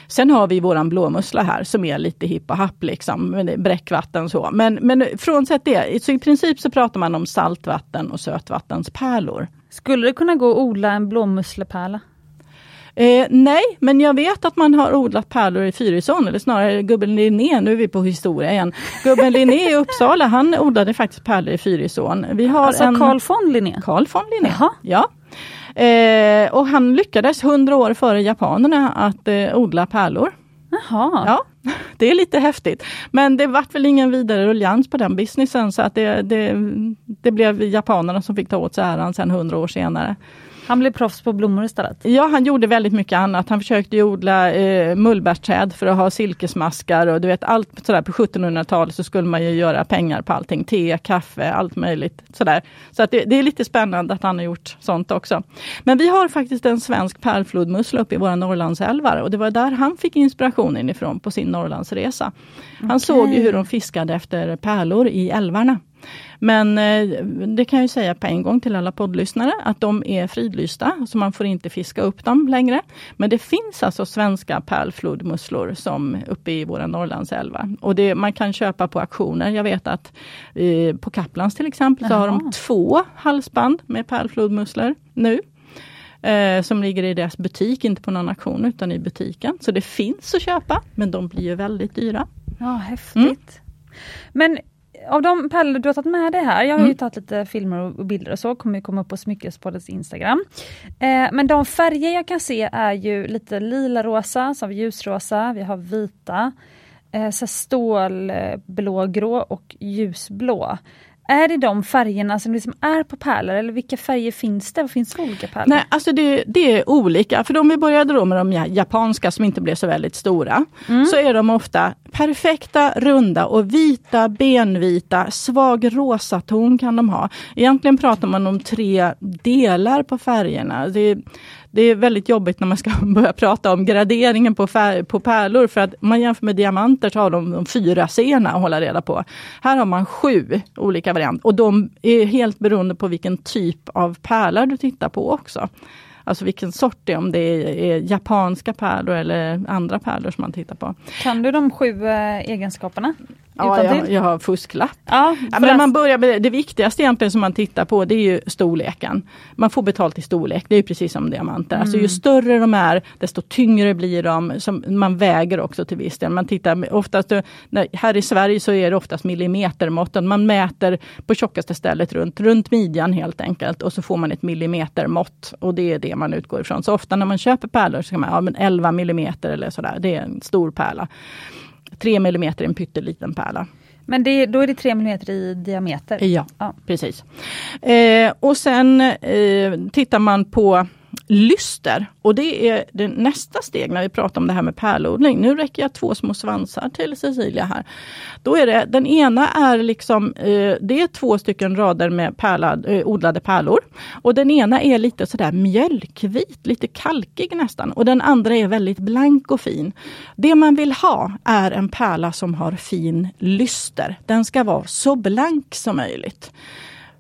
Sen har vi våran blåmussla här som är lite hipp och happ, liksom, bräckvatten så. Men, men frånsett det, så i princip så pratar man om saltvatten och sötvattenspärlor. Skulle det kunna gå att odla en blåmusslepärla? Eh, nej, men jag vet att man har odlat pärlor i Fyrisån, eller snarare gubben Linné, nu är vi på historia igen. Gubben Linné i Uppsala, han odlade faktiskt pärlor i Fyrisån. Vi har alltså en... Carl von Linné? Carl von Linné, Jaha. ja. Eh, och han lyckades hundra år före japanerna att eh, odla pärlor. Jaha. Ja, [LAUGHS] det är lite häftigt. Men det vart väl ingen vidare ruljans på den businessen så att det, det, det blev japanerna som fick ta åt sig äran sen hundra år senare. Han blev proffs på blommor istället? Ja, han gjorde väldigt mycket annat. Han försökte odla eh, mullbärsträd för att ha silkesmaskar och du vet allt sådär på 1700-talet så skulle man ju göra pengar på allting. Te, kaffe, allt möjligt sådär. Så att det, det, är lite spännande att han har gjort sånt också. Men vi har faktiskt en svensk pärlflodmussla uppe i våra Norrlandsälvar och det var där han fick inspirationen ifrån på sin Norrlandsresa. Han okay. såg ju hur de fiskade efter pärlor i älvarna. Men eh, det kan jag säga på en gång till alla poddlyssnare att de är fridlysta, så man får inte fiska upp dem längre. Men det finns alltså svenska pärlflodmusslor som uppe i våra Norrlandsälvar. Och det, man kan köpa på auktioner. Jag vet att eh, på Kaplans till exempel så har de två halsband med pärlflodmusslor nu. Eh, som ligger i deras butik, inte på någon auktion utan i butiken. Så det finns att köpa, men de blir ju väldigt dyra. Ja, häftigt. Mm. Men av de pärlor du har tagit med dig här, jag har mm. ju tagit lite filmer och bilder och så, kommer ju komma upp på Smyckespoddens Instagram. Eh, men de färger jag kan se är ju lite lila-rosa, vi ljusrosa, vi har vita, eh, stålblågrå och ljusblå. Är det de färgerna som liksom är på pärlor eller vilka färger finns det? Finns det olika pärlor? Nej, alltså det, det är olika. För om vi började då med de japanska som inte blev så väldigt stora, mm. så är de ofta perfekta, runda och vita, benvita, svag rosa ton kan de ha. Egentligen pratar man om tre delar på färgerna. Det, det är väldigt jobbigt när man ska [LAUGHS] börja prata om graderingen på, fär, på pärlor. För att om man jämför med diamanter så har de, de fyra sena att hålla reda på. Här har man sju olika varianter och de är helt beroende på vilken typ av pärla du tittar på också. Alltså vilken sort det är, om det är, japanska pärlor eller andra pärlor som man tittar på. Kan du de sju eh, egenskaperna? Ja, jag, jag har fusklapp. Ja, ja, men man börjar med, det viktigaste egentligen som man tittar på det är ju storleken. Man får betalt i storlek, det är precis som diamanter. Mm. Alltså ju mm. större de är, desto tyngre blir de. Som man väger också till viss del. Man tittar oftast, här i Sverige så är det oftast millimetermått. Man mäter på tjockaste stället runt, runt midjan helt enkelt. Och så får man ett millimetermått. Och det är det man utgår ifrån. Så ofta när man köper pärlor så kan man, ja men 11 millimeter eller sådär, det är en stor pärla. 3 mm är en pytteliten pärla. Men det, då är det 3 mm i diameter? Ja, ja. precis. Eh, och sen eh, tittar man på lyster. Och det är det nästa steg när vi pratar om det här med pärlodling. Nu räcker jag två små svansar till Cecilia här. Då är det, den ena är liksom, eh, det är två stycken rader med pärlad, eh, odlade pärlor. Och den ena är lite sådär mjölkvit, lite kalkig nästan. Och den andra är väldigt blank och fin. Det man vill ha är en pärla som har fin lyster. Den ska vara så blank som möjligt.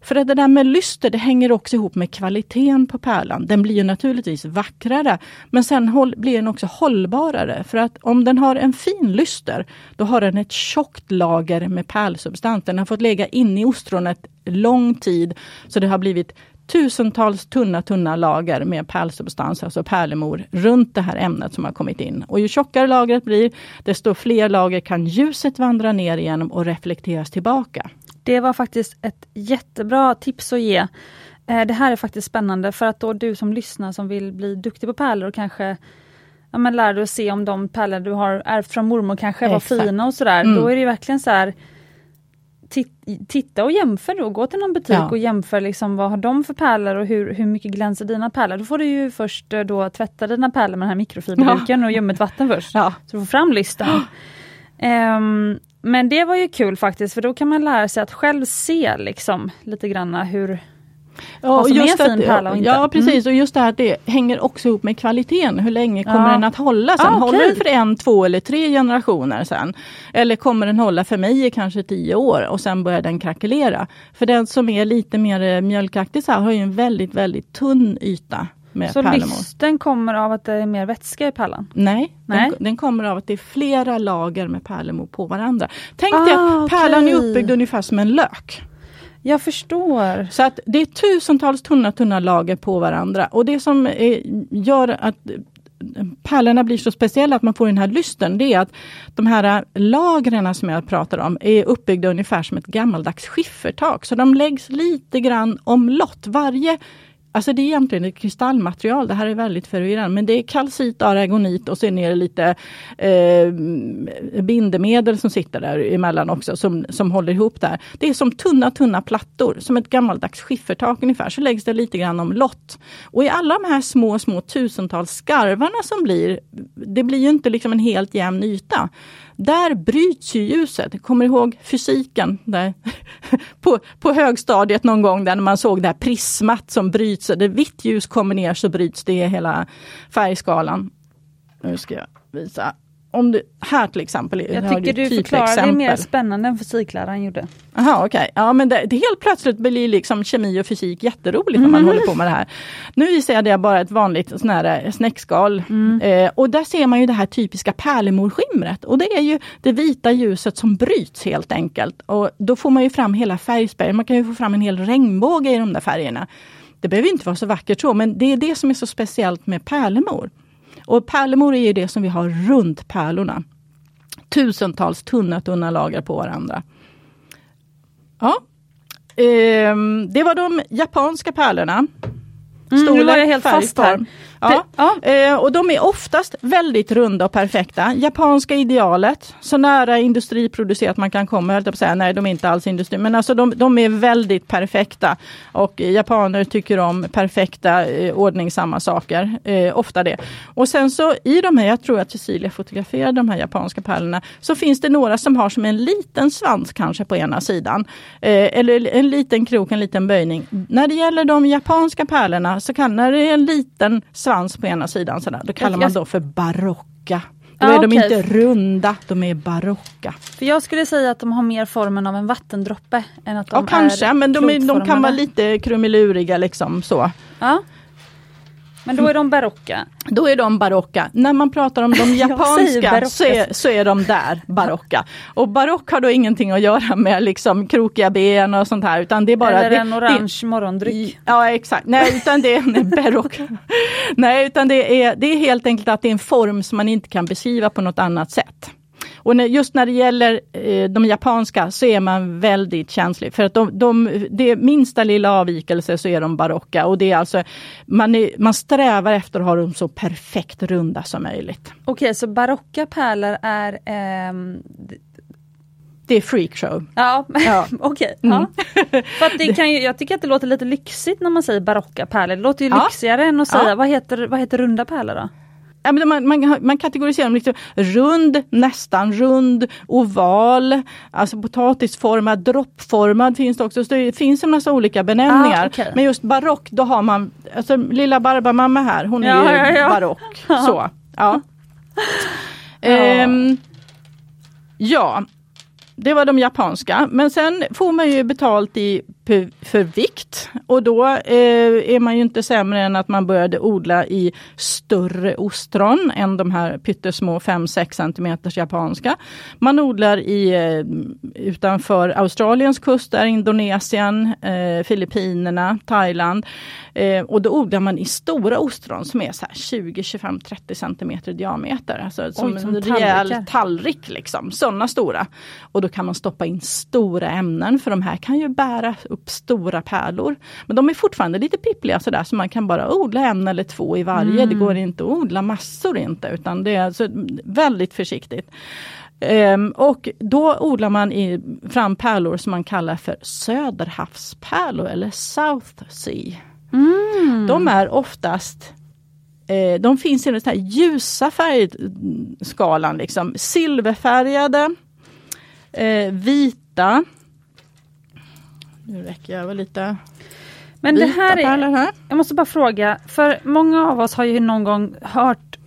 För att det där med lyster, det hänger också ihop med kvaliteten på pärlan. Den blir ju naturligtvis vackrare, men sen håll, blir den också hållbarare. För att om den har en fin lyster, då har den ett tjockt lager med pärlsubstans. Den har fått lägga inne i ostronet lång tid, så det har blivit tusentals tunna, tunna lager med pärlsubstans, alltså pärlemor, runt det här ämnet som har kommit in. Och ju tjockare lagret blir, desto fler lager kan ljuset vandra ner igenom och reflekteras tillbaka. Det var faktiskt ett jättebra tips att ge. Eh, det här är faktiskt spännande för att då du som lyssnar som vill bli duktig på pärlor och kanske ja, men lär dig att se om de pärlor du har ärvt från mormor kanske var fina och sådär. Mm. Då är det verkligen så här Titta och jämför då, gå till någon butik ja. och jämför liksom vad har de för pärlor och hur, hur mycket glänser dina pärlor. Då får du ju först eh, då tvätta dina pärlor med den här mikrofiberduken ja. och ljummet vatten först. Ja. Så du får fram listan. Um, [GASPS] men det var ju kul faktiskt för då kan man lära sig att själv se liksom lite granna hur Ja, vad som är fin pärla och inte. Ja precis, mm. och just det här att det hänger också ihop med kvaliteten. Hur länge kommer ja. den att hålla sen? Ah, okay. Håller den för en, två eller tre generationer sen? Eller kommer den hålla för mig i kanske tio år och sen börjar den krackelera? För den som är lite mer eh, mjölkaktig så här, har ju en väldigt, väldigt tunn yta med Så lysten kommer av att det är mer vätska i pärlan? Nej, Nej. Den, den, kommer av att det är flera lager med pärlemor på varandra. Tänk ah, dig att pärlan okay. är uppbyggd ungefär som en lök. Jag förstår. Så att det är tusentals tunna, tunna lager på varandra. Och det som är, gör att pärlorna blir så speciella, att man får den här lysten, det är att de här lagren som jag pratar om är uppbyggda ungefär som ett gammaldags skiffertak. Så de läggs lite grann omlott. Varje Alltså det är egentligen ett kristallmaterial, det här är väldigt förvirrande. Men det är kalcit, aragonit och sen är det lite eh, bindemedel som sitter där emellan också som, som håller ihop det här. Det är som tunna, tunna plattor, som ett gammaldags skiffertak ungefär. Så läggs det lite grann om lott. Och i alla de här små, små tusentals skarvarna som blir, det blir ju inte liksom en helt jämn yta. Där bryts ju ljuset. Kommer ihåg fysiken där [LAUGHS] på, på högstadiet någon gång där man såg det här prismat som bryts. Det vitt ljus kommer ner så bryts det i hela färgskalan. Nu ska jag visa om du, här till exempel. Jag tycker du förklarar det mer spännande än fysikläraren gjorde. Okej, okay. ja men det, det, helt plötsligt blir liksom kemi och fysik jätteroligt när man mm. håller på med det här. Nu visar jag bara ett vanligt sån här eh, snäckskal mm. eh, och där ser man ju det här typiska pärlemorskimret och det är ju det vita ljuset som bryts helt enkelt. Och då får man ju fram hela färgspektrat, man kan ju få fram en hel regnbåge i de där färgerna. Det behöver inte vara så vackert så, men det är det som är så speciellt med pärlemor. Och pärlemor är det som vi har runt pärlorna. Tusentals tunna, tunna lager på varandra. Ja, eh, det var de japanska pärlorna. Mm, nu var jag helt fast här. Ja. ja. Eh, och de är oftast väldigt runda och perfekta. Japanska idealet, så nära industriproducerat man kan komma, jag på säga. Nej, de är inte alls industri, men alltså de, de är väldigt perfekta. Och japaner tycker om perfekta, eh, ordningsamma saker. Eh, ofta det. Och sen så i de här, jag tror att Cecilia fotograferade de här japanska pärlorna, så finns det några som har som en liten svans kanske på ena sidan. Eh, eller en liten krok, en liten böjning. När det gäller de japanska pärlorna så kan, när det är en liten svans på ena sidan, sådär, då kallar man då för barocka. Då ah, är de okay. inte runda, de är barocka. För jag skulle säga att de har mer formen av en vattendroppe. Än att de ja, kanske, men de, är, de kan vara lite krumeluriga liksom så. Ja. Men då är de barocka? Då är de barocka. När man pratar om de [LAUGHS] japanska så är, så är de där barocka. Och barock har då ingenting att göra med liksom krokiga ben och sånt här. Utan det är bara, Eller det, en orange det, morgondryck. Ja exakt, nej utan det är [LAUGHS] barock. nej utan det är, det är helt enkelt att det är en form som man inte kan beskriva på något annat sätt. Och när, just när det gäller eh, de japanska så är man väldigt känslig. För att de, de, det minsta lilla avvikelse så är de barocka. Och det är alltså, man, är, man strävar efter att ha dem så perfekt runda som möjligt. Okej, okay, så barocka pärlor är ehm det är freakshow. Ja, [LAUGHS] ja. okej. Okay. Mm. Ja. För det [LAUGHS] kan ju, jag tycker att det låter lite lyxigt när man säger barocka pärlor. Det låter ju ja. lyxigare än att säga, vad, heter, vad heter runda pärlor då? Man, man, man kategoriserar dem liksom rund, nästan rund, oval, alltså potatisformad, droppformad finns det också. Så det finns en massa olika benämningar. Ah, okay. Men just barock, då har man, alltså lilla Barbamamma här, hon är ja, ju ja, ja. barock. Så, ja. Um, ja, det var de japanska. Men sen får man ju betalt i för vikt och då eh, är man ju inte sämre än att man började odla i större ostron än de här pyttesmå 5-6 cm japanska. Man odlar i, eh, utanför Australiens kust, där Indonesien, eh, Filippinerna, Thailand. Eh, och då odlar man i stora ostron som är så 20, 25, 30 cm i diameter. Alltså som, Oj, som en rejäl tallrik. Liksom, sådana stora. Och då kan man stoppa in stora ämnen för de här kan ju bära upp stora pärlor. Men de är fortfarande lite pippliga sådär så man kan bara odla en eller två i varje. Mm. Det går inte att odla massor inte utan det är alltså väldigt försiktigt. Um, och då odlar man i, fram pärlor som man kallar för söderhavspärlor eller South Sea. Mm. De är oftast eh, de finns i den här ljusa färgskalan, liksom silverfärgade, eh, vita, nu räcker jag väl lite Men det här är, här. Jag måste bara fråga, för många av oss har ju någon gång hört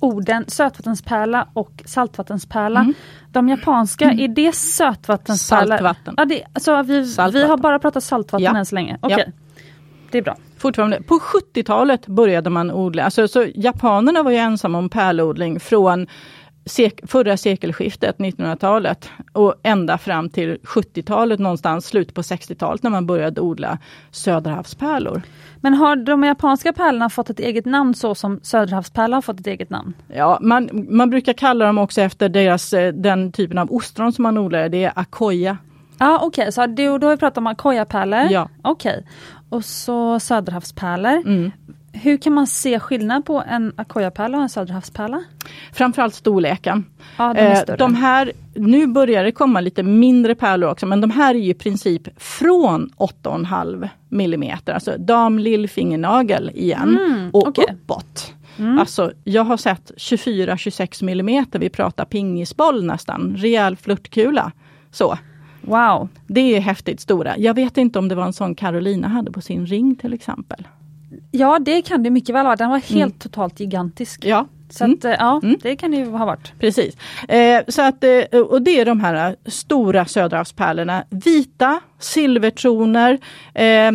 orden sötvattenspärla och saltvattenspärla. Mm. De japanska, mm. är det sötvattenspärla? Saltvatten. Ja, det, alltså vi, saltvatten. vi har bara pratat saltvatten ja. än så länge. Okay. Ja. Det är bra. Fortfarande. På 70-talet började man odla, alltså, så japanerna var ju ensamma om pärlodling från sek förra sekelskiftet, 1900-talet och ända fram till 70-talet någonstans, slutet på 60-talet när man började odla söderhavspärlor. Men har de japanska pärlorna fått ett eget namn så som söderhavspärla har fått ett eget namn? Ja, man, man brukar kalla dem också efter deras, eh, den typen av ostron som man odlar, det är akoya. Ja okej, okay. så då, då har vi pratat om akoya-pärlor. Ja. Okej. Okay. Och så söderhavspärlor. Mm. Hur kan man se skillnad på en akoyapärla och en söderhavspärla? Framförallt storleken. Ja, de, är eh, de här, nu börjar det komma lite mindre pärlor också, men de här är ju i princip från 8,5 mm, alltså dam lillfingernagel igen mm, och okay. uppåt. Mm. Alltså jag har sett 24-26 mm, vi pratar pingisboll nästan, rejäl flörtkula. Så. Wow! Det är häftigt stora. Jag vet inte om det var en sån Carolina hade på sin ring till exempel. Ja det kan det mycket väl vara. Den var helt mm. totalt gigantisk. Ja. Så mm. att, ja, mm. det kan det ju ha varit. Precis. Eh, så att, eh, och det är de här stora söderhavspärlorna. Vita, silvertroner. Eh,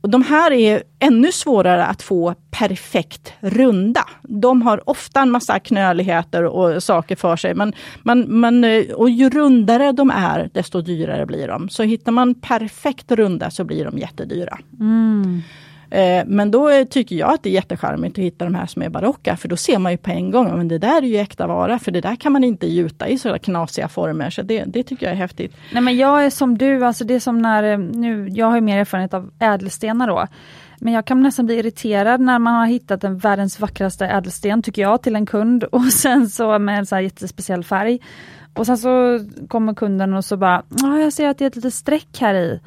och de här är ännu svårare att få perfekt runda. De har ofta en massa knöligheter och saker för sig. Men, man, man, eh, och ju rundare de är, desto dyrare blir de. Så hittar man perfekt runda så blir de jättedyra. Mm. Eh, men då tycker jag att det är jättecharmigt att hitta de här som är barocka, för då ser man ju på en gång, men det där är ju äkta vara, för det där kan man inte gjuta i sådana knasiga former. Så det, det tycker jag är häftigt. Nej men jag är som du, alltså det är som när, eh, nu, jag har ju mer erfarenhet av ädelstenar då. Men jag kan nästan bli irriterad när man har hittat den världens vackraste ädelsten, tycker jag, till en kund [LAUGHS] och sen så med en så här jättespeciell färg. Och sen så kommer kunden och så bara, jag ser att det är ett litet streck här i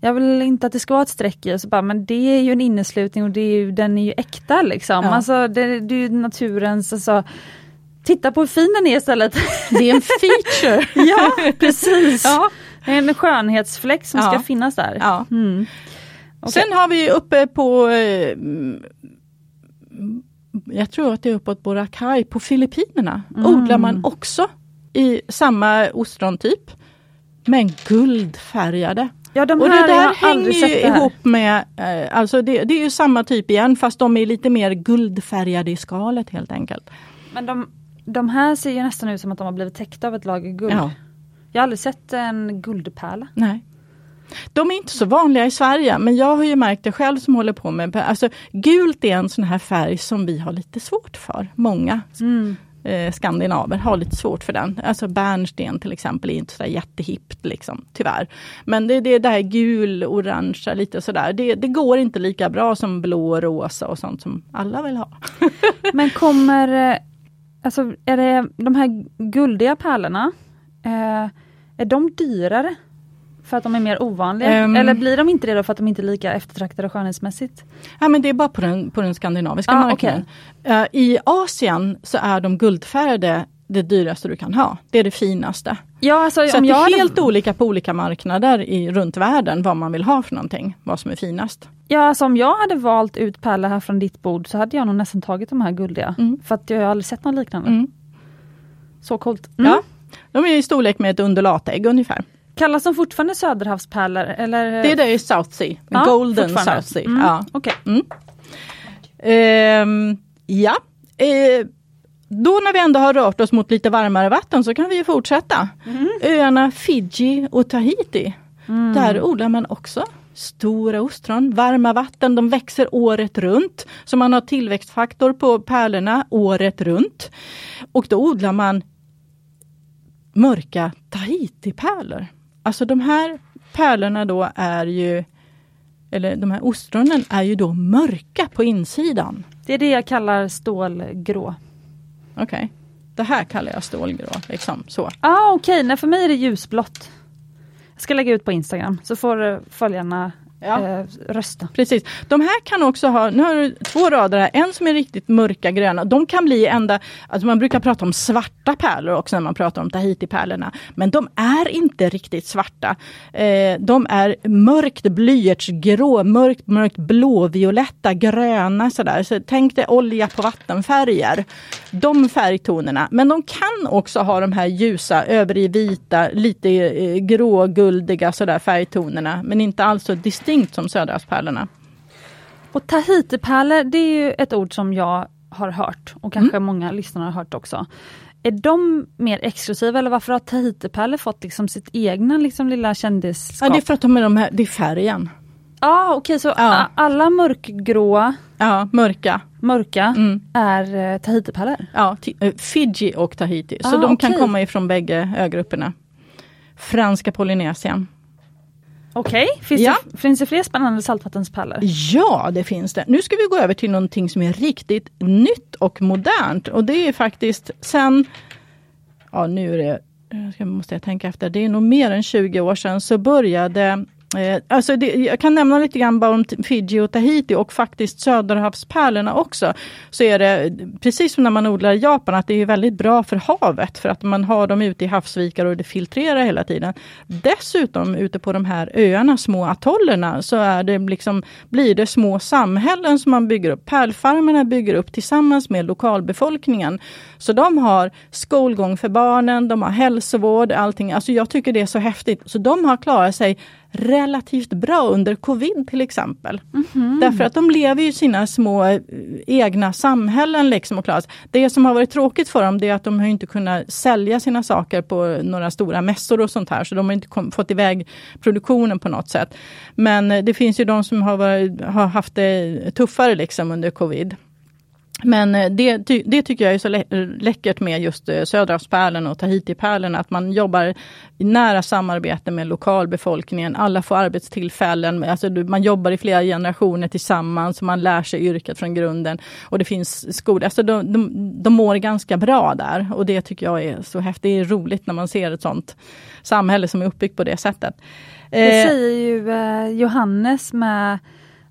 jag vill inte att det ska vara ett streck i, så bara, men det är ju en inneslutning och det är ju, den är ju äkta liksom. Ja. Alltså det, det är ju naturens, alltså, titta på hur fin den är istället. Det är en [LAUGHS] feature! ja precis! Ja. En skönhetsfläck som ja. ska finnas där. Ja. Mm. Okay. Sen har vi uppe på eh, jag tror att det är uppåt Boracay på Filippinerna. Mm. Odlar man också i samma ostrontyp men guldfärgade. Ja, de och det där har aldrig hänger ju ihop med, eh, alltså det, det är ju samma typ igen fast de är lite mer guldfärgade i skalet helt enkelt. Men de, de här ser ju nästan ut som att de har blivit täckta av ett lager guld. Ja. Jag har aldrig sett en guldpärla. Nej. De är inte så vanliga i Sverige men jag har ju märkt det själv som håller på med, alltså gult är en sån här färg som vi har lite svårt för, många Mm. Eh, skandinaver har lite svårt för den. Alltså bärnsten till exempel är inte så jättehippt liksom, tyvärr. Men det, det där gul, orangea, lite sådär. Det, det går inte lika bra som blå, rosa och sånt som alla vill ha. [LAUGHS] Men kommer, eh, alltså är det de här guldiga pärlorna, eh, är de dyrare? För att de är mer ovanliga? Ehm. Eller blir de inte det då för att de inte är lika eftertraktade skönhetsmässigt? Ja, men det är bara på den, på den skandinaviska Ah, marknaden. Eh, I Asien så är de guldfärgade det dyraste du kan ha. Det är det finaste. Ja, alltså, Så det är hade, helt olika på olika marknader i, runt världen vad man vill ha för någonting, vad som är finast. ja, alltså, om jag hade valt ut pärlor här från ditt bord så hade jag nog nästan tagit de här guldiga. Mm. För att jag har aldrig sett något liknande. Mm. Så coolt. Mm. Ja. De är i storlek med ett undulatägg ungefär. Kallas de fortfarande söderhavspärlor? Eller? Det är det i South Sea, Ja, Golden. South Sea. Mm. Ja. Okej. Ehm, ja. Eh, då när vi ändå har rört oss mot lite varmare vatten så kan vi ju fortsätta. Öarna Fiji och Tahiti. Där odlar man också stora ostron, varma vatten, de växer året runt. Så man har tillväxtfaktor på pärlorna året runt. Och då odlar man mörka Tahiti-pärlor. Alltså de här pärlorna då är ju, eller de här ostronen är ju då mörka på insidan. Det är det jag kallar stålgrå. Okej. Det här kallar jag stålgrå. Liksom, så. Ah, Okej, nej för mig är det ljusblått. Jag ska lägga ut på Instagram så får följarna Ja. eh, rösta. Precis. De här kan också ha, nu har du två rader här, en som är riktigt mörka gröna. De kan bli ända, alltså man brukar prata om svarta pärlor också när man pratar om Tahiti-pärlorna. Men de är inte riktigt svarta. Eh, de är mörkt blyertsgrå, mörkt, mörkt blåvioletta, gröna sådär. Så tänk dig olja på vattenfärger. De färgtonerna. Men de kan också ha de här ljusa, över i vita, lite eh, gråguldiga sådär färgtonerna. Men inte alls så distinkt som söderhavspärlorna. Och Tahitipärlor, det är ju ett ord som jag har hört och kanske många lyssnare har hört också. Är de mer exklusiva eller varför har Tahitipärlor fått liksom sitt egna liksom lilla kändisskap? Ja, det är för att de är de här, det är färgen. ah, okej så Ja. a- alla mörkgråa, Ja, mörka. mörka Mm. är eh, Tahitipärlor? Ja, eh, Fiji och Tahiti. Så Ah, de kan okej. komma ifrån bägge ögrupperna. Franska Polynesien. Okej, finns, Ja. det, finns det fler spännande saltvattenspärlor? Ja, det finns det. Nu ska vi gå över till någonting som är riktigt nytt och modernt. Och det är faktiskt sen, ja nu är det, måste jag tänka efter, det är nog mer än 20 år sedan så började Eh, alltså det, jag kan nämna lite grann bara om Fiji och Tahiti och faktiskt Söderhavspärlorna också. Så är det precis som när man odlar i Japan att det är väldigt bra för havet för att man har dem ute i havsvikar och det filtrerar hela tiden. Dessutom ute på de här öarna, små atollerna, så är det liksom, blir det små samhällen som man bygger upp. Pärlfarmerna bygger upp tillsammans med lokalbefolkningen. Så de har skolgång för barnen, de har hälsovård, allting. Alltså jag tycker det är så häftigt. Så de har klarat sig relativt bra under covid till exempel. Därför att de lever i sina små eh, egna samhällen liksom och klarar sig. Det som har varit tråkigt för dem det är att de har inte kunnat sälja sina saker på några stora mässor och sånt här. Så de har inte kom, fått iväg produktionen på något sätt. Men eh, det finns ju de som har, varit, har haft det tuffare liksom under covid. Men eh, det, det tycker jag är så lä läckert med just eh, Söderhavspärlorna och Tahitipärlorna, att man jobbar i nära samarbete med lokalbefolkningen. Alla får arbetstillfällen, alltså man jobbar i flera generationer tillsammans, man lär sig yrket från grunden. Och det finns skolor, alltså de, de, de mår ganska bra där och det tycker jag är så häftigt. Det är roligt när man ser ett sånt samhälle som är uppbyggt på det sättet. Det Eh, säger ju Johannes med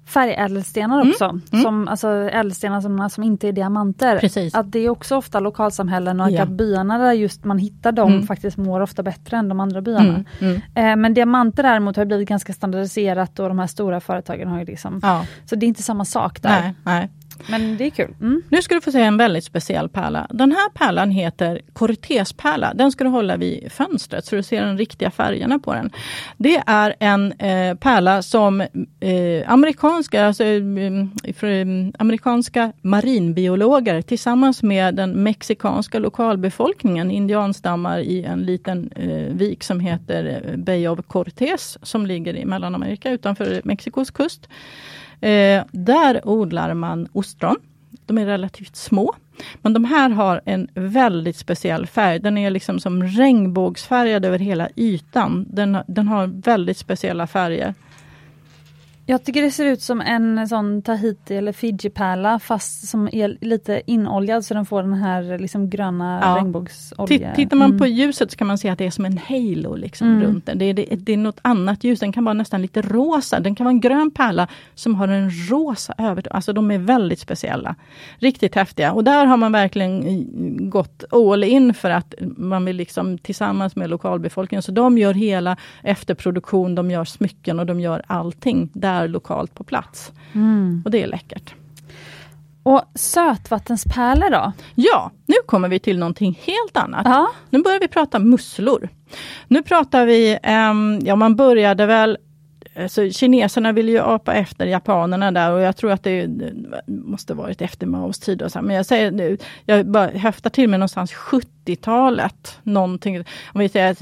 färgädelstenar Mm, också, Som, alltså ädelstenar som, som inte är diamanter. Precis. Att det är också ofta lokalsamhällen och Ja. att byarna där just man hittar dem Mm. faktiskt mår ofta bättre än de andra byarna. mm, mm, Eh, men diamanter däremot har blivit ganska standardiserat och de här stora företagen har ju liksom, ja, så det är inte samma sak där. nej, nej. Men det är kul. Mm. Nu ska du få se en väldigt speciell pärla. Den här pärlan heter Cortez-pärla. Den ska du hålla vid fönstret så du ser de riktiga färgerna på den. Det är en eh, pärla som eh, amerikanska, alltså, eh, eh amerikanska marinbiologer tillsammans med den mexikanska lokalbefolkningen, indianstammar i en liten eh, vik som heter eh, Bay of Cortez som ligger i Mellanamerika utanför Mexikos kust. Eh, där odlar man ostron. De är relativt små. Men de här har en väldigt speciell färg. Den är liksom som regnbågsfärgad över hela ytan. Den, den har väldigt speciella färger. Jag tycker det ser ut som en sån Tahiti eller Fiji-pärla fast som är lite inoljad så den får den här liksom gröna ja. regnbågsolja. Tittar man mm. på ljuset så kan man se att det är som en halo liksom mm. runt den. Det är, det, det, är något annat ljus, den kan vara nästan lite rosa. Den kan vara en grön pärla som har en rosa överton. Alltså de är väldigt speciella. Riktigt häftiga och där har man verkligen gått all in för att man vill liksom tillsammans med lokalbefolkningen. Så de gör hela efterproduktion, de gör smycken och de gör allting. Där här lokalt på plats. Mm. Och det är läckert. Och sötvattenspärlor då? Ja, nu kommer vi till någonting helt annat. Ja. Nu börjar vi prata musslor. Nu pratar vi, um, ja man började väl Eh, så kineserna ville ju apa efter japanerna där och jag tror att det, måste varit efter Maos tid. Och så. Men jag säger nu, jag bara höftar till mig någonstans 70-talet. Någonting. Om vi säger att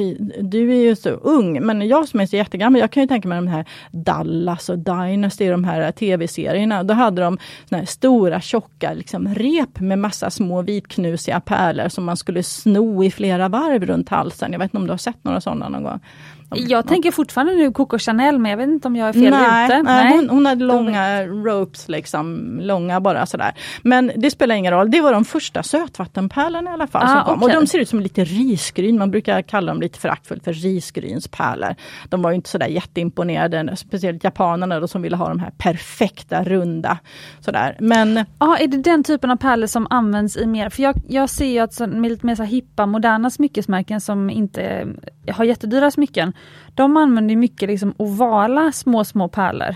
du är ju så ung, men jag som är så jättegammal, jag kan ju tänka mig de här Dallas och Dynasty, de här tv-serierna. Då hade de här stora tjocka liksom, rep med massa små vitknusiga pärlor som man skulle sno i flera varv runt halsen. Jag vet inte om du har sett några sådana någon gång? Jag tänker fortfarande nu Coco Chanel men jag vet inte om jag är fel nej, ute. Nej, hon, hon hade långa ropes, liksom, långa bara sådär. Men det spelar ingen roll, det var de första sötvattenpärlorna i alla fall. Ah, som kom. Och de ser ut som lite risgryn, man brukar kalla dem lite föraktfullt för risgrynspärlor. De var inte sådär jätteimponerade, speciellt japanerna då, som ville ha de här perfekta runda. Sådär. Men, ja, ah, är det den typen av pärlor som används i mer, för jag, jag ser ju att så, med lite mer så hippa, moderna smyckesmärken som inte har jättedyra smycken, de använder mycket liksom ovala små, små pärlor.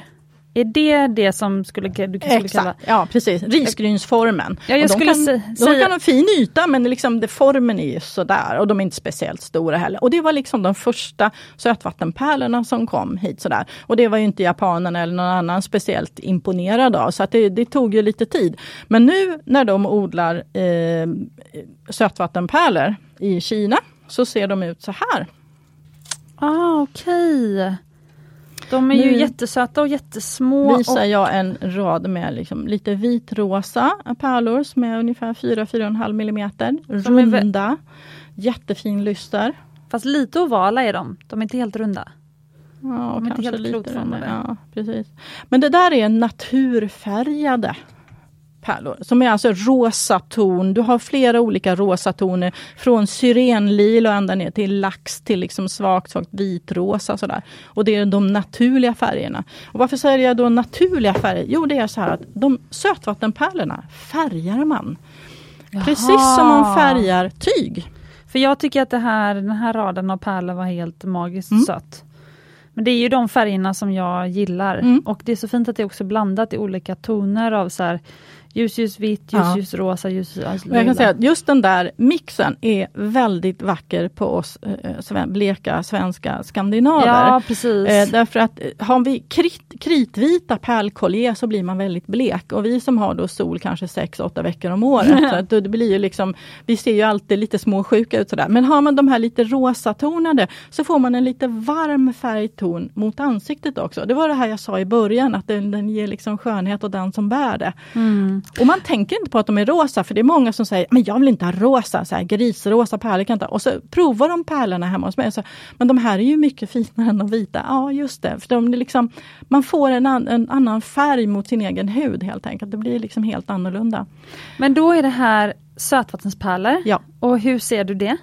Är det det som skulle, du skulle Exakt, kalla... ja precis, risgrynsformen. Ja, jag de, skulle kan, säga... de kan ha fin yta men liksom det, formen är ju sådär och de är inte speciellt stora heller. Och det var liksom de första sötvattenpärlorna som kom hit sådär. Och det var ju inte japanerna eller någon annan speciellt imponerad av så att det, det tog ju lite tid. Men nu när de odlar eh, sötvattenpärlor i Kina så ser de ut så här. Ah, okej. Okay. De är nu ju jättesöta och jättesmå. visar jag en rad med liksom lite vitrosa pärlor som är ungefär 4-4,5 millimeter. Runda, jättefin lyster. Fast lite ovala är de, de är inte helt runda. Ja, de är inte helt lite Ja, precis. Men det där är naturfärgade pärlor som är alltså rosa ton. Du har flera olika rosa toner från syrenlila ända ner till lax till liksom svagt, svagt vitrosa. Sådär. Och det är de naturliga färgerna. Och varför säger jag då naturliga färger? Jo, det är så här att de sötvattenpärlorna färgar man. Jaha. Precis som man färgar tyg. För jag tycker att det här, den här raden av pärlor var helt magiskt mm. sött. Men det är ju de färgerna som jag gillar. Mm. Och det är så fint att det är också blandat i olika toner av så här, ljus, ljus, vitt, ljus, ljus, rosa, ljus, Jag kan säga att just den där mixen är väldigt vacker på oss eh, bleka svenska skandinaver. Ja, precis. Eh, därför att eh, har vi krit, kritvita pärlkollier så blir man väldigt blek och vi som har då sol kanske 6-8 veckor om året. [LAUGHS] så att det blir ju liksom, vi ser ju alltid lite småsjuka ut sådär. Men har man de här lite rosatonade så får man en lite varm färgton mot ansiktet också. Det var det här jag sa i början att den, den ger liksom skönhet och den som bär det. Mm. Och man tänker inte på att de är rosa, för det är många som säger, men jag vill inte ha rosa, så här, grisrosa pärlor kan inte Och så provar de pärlorna hemma hos mig. Så, men de här är ju mycket finare än de vita. Ja, just det. För de liksom, man får en, an, en annan färg mot sin egen hud helt enkelt. Det blir liksom helt annorlunda. Men då är det här sötvattenspärlor. Ja. Och hur ser du det?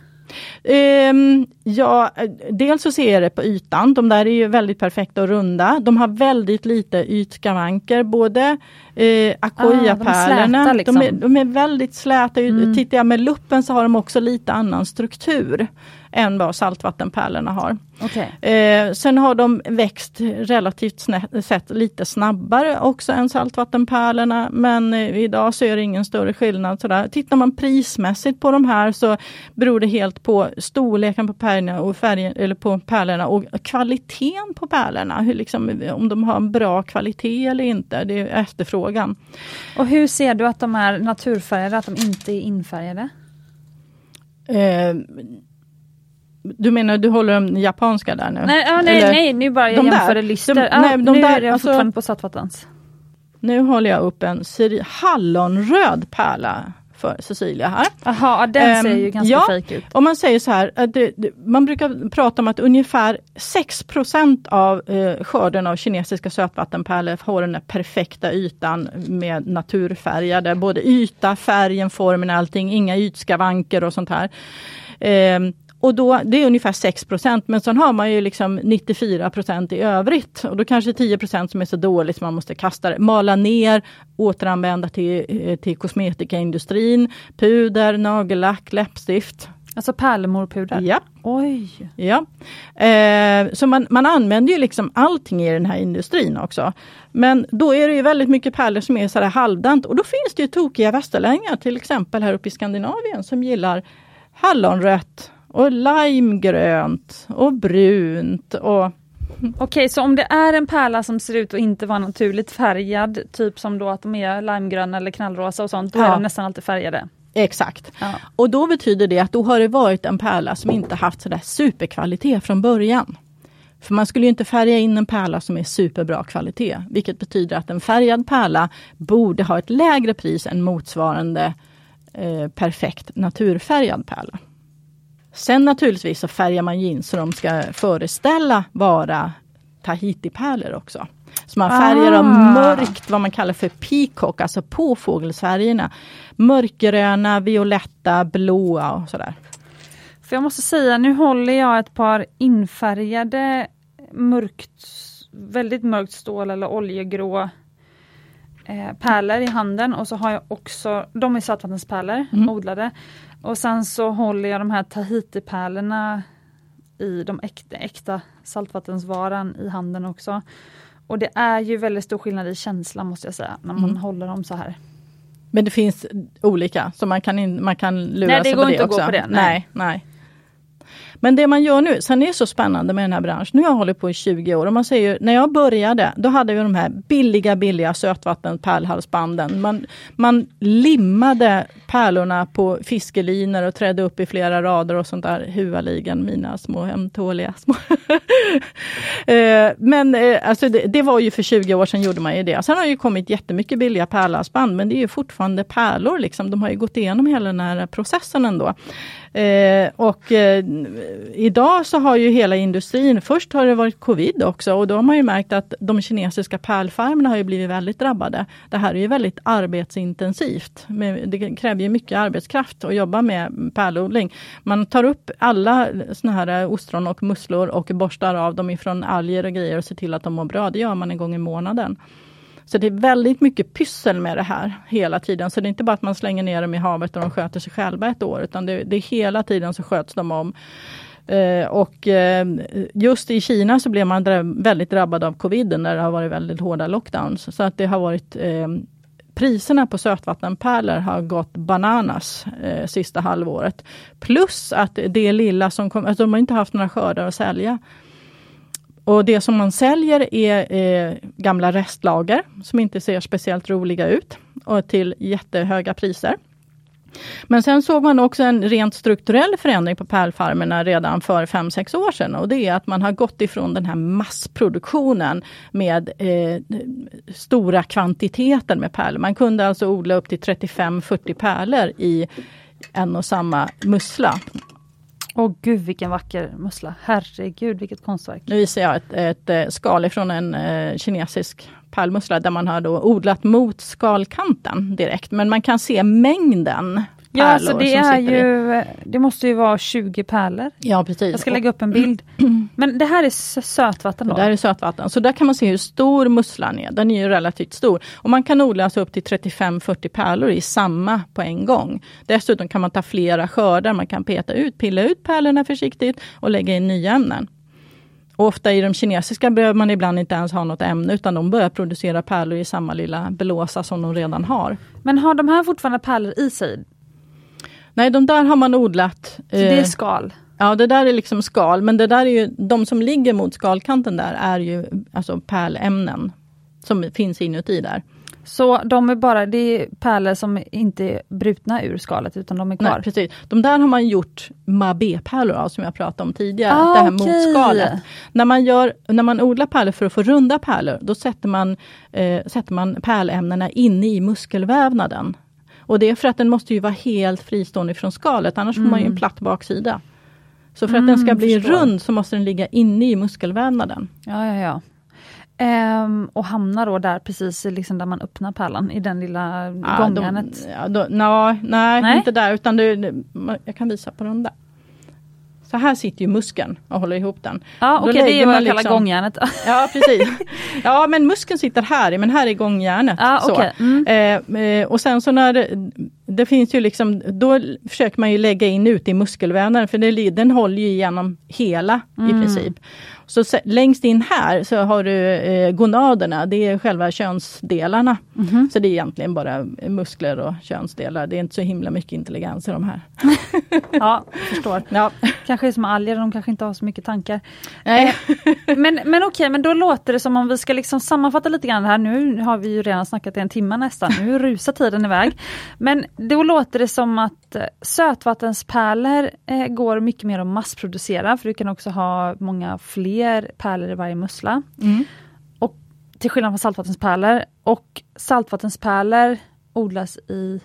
Um, ja, dels så ser jag det på ytan. De där är ju väldigt perfekta och runda. De har väldigt lite ytskavanker. Både eh, akoya-pärlorna, ah, de, liksom. de, de, är väldigt släta. Mm. Tittar jag med luppen så har de också lite annan struktur än vad saltvattenpärlorna har. Okay. Eh, sen har de växt relativt sett lite snabbare också än saltvattenpärlorna. Men eh, idag så är det ingen större skillnad. Sådär. Tittar man prismässigt på de här så beror det helt på storleken på pärlorna och färgen, eller på pärlorna och kvaliteten på pärlorna. Hur liksom, om de har en bra kvalitet eller inte. Det är efterfrågan. Och hur ser du att de är naturfärgade, att de inte är infärgade? Eh, du menar du håller de japanska där nu? Nej, ja, nej, nej, nu bara jag jämförde. De, ja, nej, de nu där, är jag alltså, fortfarande på Saltvattens. Nu håller jag upp en hallonröd pärla för Cecilia här. Jaha, den ser um, ju ganska ja, fejk ut. Om man säger så här, det, det, man brukar prata om att ungefär 6% av eh, skörden av kinesiska sötvattenpärlor har den perfekta ytan med naturfärgade, både yta, färgen, formen, allting, inga ytskavanker och sånt här. Um, och då, det är ungefär 6% men sen har man ju liksom 94% i övrigt. Och då kanske 10% som är så dåligt som man måste kasta det. Mala ner, återanvända till, eh, till kosmetikaindustrin, puder, nagellack, läppstift. Alltså pärlemorpuder? Ja. Oj! Ja. Eh, så man, man använder ju liksom allting i den här industrin också. Men då är det ju väldigt mycket pärlor som är så här halvdant och då finns det ju tokiga västerlänningar, till exempel här uppe i Skandinavien, som gillar hallonrött och limegrönt och brunt. Och Okej, okay, så om det är en pärla som ser ut att inte vara naturligt färgad, typ som då att de är limegröna eller knallrosa och sånt, då ja. är de nästan alltid färgade? Exakt. Ja. Och då betyder det att då har det varit en pärla som inte haft sådär superkvalitet från början. För man skulle inte färga in en pärla som är superbra kvalitet, vilket betyder att en färgad pärla borde ha ett lägre pris än motsvarande eh, perfekt naturfärgad pärla. Sen naturligtvis så färgar man jeans så de ska föreställa vara Tahiti-pärlor också. Så man färgar ah. dem mörkt, vad man kallar för peacock, alltså på fågelsfärgerna. Mörkgröna, violetta, blåa och sådär. För jag måste säga, nu håller jag ett par infärgade mörkt, väldigt mörkt stål eller oljegrå eh, pärlor i handen och så har jag också, de är sötvattenspärlor, mm. odlade. Och sen så håller jag de här Tahiti-pärlorna i de äkta, äkta saltvattensvaran i handen också. Och det är ju väldigt stor skillnad i känsla måste jag säga, när man mm. håller dem så här. Men det finns olika, så man kan, in, man kan lura nej, sig på det också? Nej, det går inte att gå på det. Nej. nej, nej. Men det man gör nu, sen är det så spännande med den här branschen. Nu har jag hållit på i 20 år och man säger när jag började, då hade vi de här billiga, billiga sötvattenpärlhalsbanden. Man, man limmade pärlorna på fiskelinor och trädde upp i flera rader och sånt där. Huvaligen, mina små ömtåliga små. [LAUGHS] Eh, men eh, alltså det, det, var ju för 20 år sedan gjorde man ju det. Sen har det ju kommit jättemycket billiga pärlhalsband, men det är ju fortfarande pärlor. Liksom. De har ju gått igenom hela den här processen ändå. Eh, och eh, idag så har ju hela industrin, först har det varit covid också och då har man ju märkt att de kinesiska pärlfarmerna har ju blivit väldigt drabbade. Det här är ju väldigt arbetsintensivt. Det kräver ju mycket arbetskraft att jobba med pärlodling. Man tar upp alla såna här ostron och musslor och borstar av dem ifrån alger och grejer och ser till att de mår bra. Det gör man en gång i månaden. Så det är väldigt mycket pyssel med det här hela tiden. Så det är inte bara att man slänger ner dem i havet och de sköter sig själva ett år, utan det, det är hela tiden så sköts de om. Eh, och eh, just i Kina så blev man dra väldigt drabbad av covid när det har varit väldigt hårda lockdowns. Så att det har varit eh, Priserna på sötvattenpärlor har gått bananas eh, sista halvåret. Plus att det lilla som kom, alltså de har inte haft några skördar att sälja. Och det som man säljer är eh, gamla restlager som inte ser speciellt roliga ut och till jättehöga priser. Men sen såg man också en rent strukturell förändring på pärlfarmerna redan för 5-6 år sedan och det är att man har gått ifrån den här massproduktionen med eh, stora kvantiteter med pärlor. Man kunde alltså odla upp till 35-40 pärlor i en och samma mussla. Åh gud vilken vacker mussla, herregud vilket konstverk. Nu visar jag ett, ett, eh, skal ifrån en eh, kinesisk pärlmussla där man har då odlat mot skalkanten direkt. Men man kan se mängden Ja, alltså det är ju, det måste ju vara 20 pärlor. Ja, precis. Jag ska lägga upp en bild. [CLEARS THROAT] Men det här är sötvatten då? Det här är sötvatten, så där kan man se hur stor musslan är. Den är ju relativt stor. Och man kan odla alltså upp till 35-40 pärlor i samma på en gång. Dessutom kan man ta flera skördar, man kan peta ut, pilla ut pärlorna försiktigt och lägga in nya ämnen. och ofta i de kinesiska behöver man ibland inte ens ha något ämne, utan de börjar producera pärlor i samma lilla belåsa som de redan har. Men har de här fortfarande pärlor i sig? Nej, de där har man odlat. Så det är skal? Ja, det där är liksom skal, men det där är ju, de som ligger mot skalkanten där är ju alltså pärlämnen som finns inuti där. Så de är bara, det är pärlor som inte är brutna ur skalet utan de är kvar? Nej, precis. De där har man gjort mabé-pärlor av som jag pratade om tidigare. Ah, det här okay. motskalet. När man, gör, när man odlar pärlor för att få runda pärlor, då sätter man, eh, sätter man pärlämnena inne i muskelvävnaden. Och det är för att den måste ju vara helt fristående från skalet, annars mm. får man ju en mm. platt baksida. Så för att mm, den ska bli förstår. rund så måste den ligga inne i muskelvävnaden. Ja, ja, ja. Ehm, och hamnar då där precis liksom där man öppnar pärlan, i den lilla ja, gångjärnet? De, ja, no, nej, nej, inte där utan det, jag kan visa på den där. Så här sitter ju muskeln och håller ihop den. Ja okej, okay, det är vad jag liksom, kallar gångjärnet. ja precis. Ja men muskeln sitter här men här är gångjärnet. Ja, okay. mm. eh, eh och sen så när det, det, finns ju liksom, då försöker man ju lägga in ut i muskelvävnaden för det, den håller ju igenom hela mm. i princip. Så längst in här så har du eh, gonaderna, det är själva könsdelarna. Mm -hmm. Så det är egentligen bara muskler och könsdelar. Det är inte så himla mycket intelligens i de här. [LAUGHS] ja, förstår. Ja. Kanske är som alger, de kanske inte har så mycket tankar. Nej. Eh, men men okej, men då låter det som om vi ska liksom sammanfatta lite grann här. Nu har vi ju redan snackat i en timme nästan, nu rusar tiden iväg. Men då låter det som att sötvattenspärlor eh, går mycket mer att massproducera, för du kan också ha många fler fler pärlor i varje mussla. Mm. Och, till skillnad från saltvattenspärlor. Och saltvattenspärlor odlas i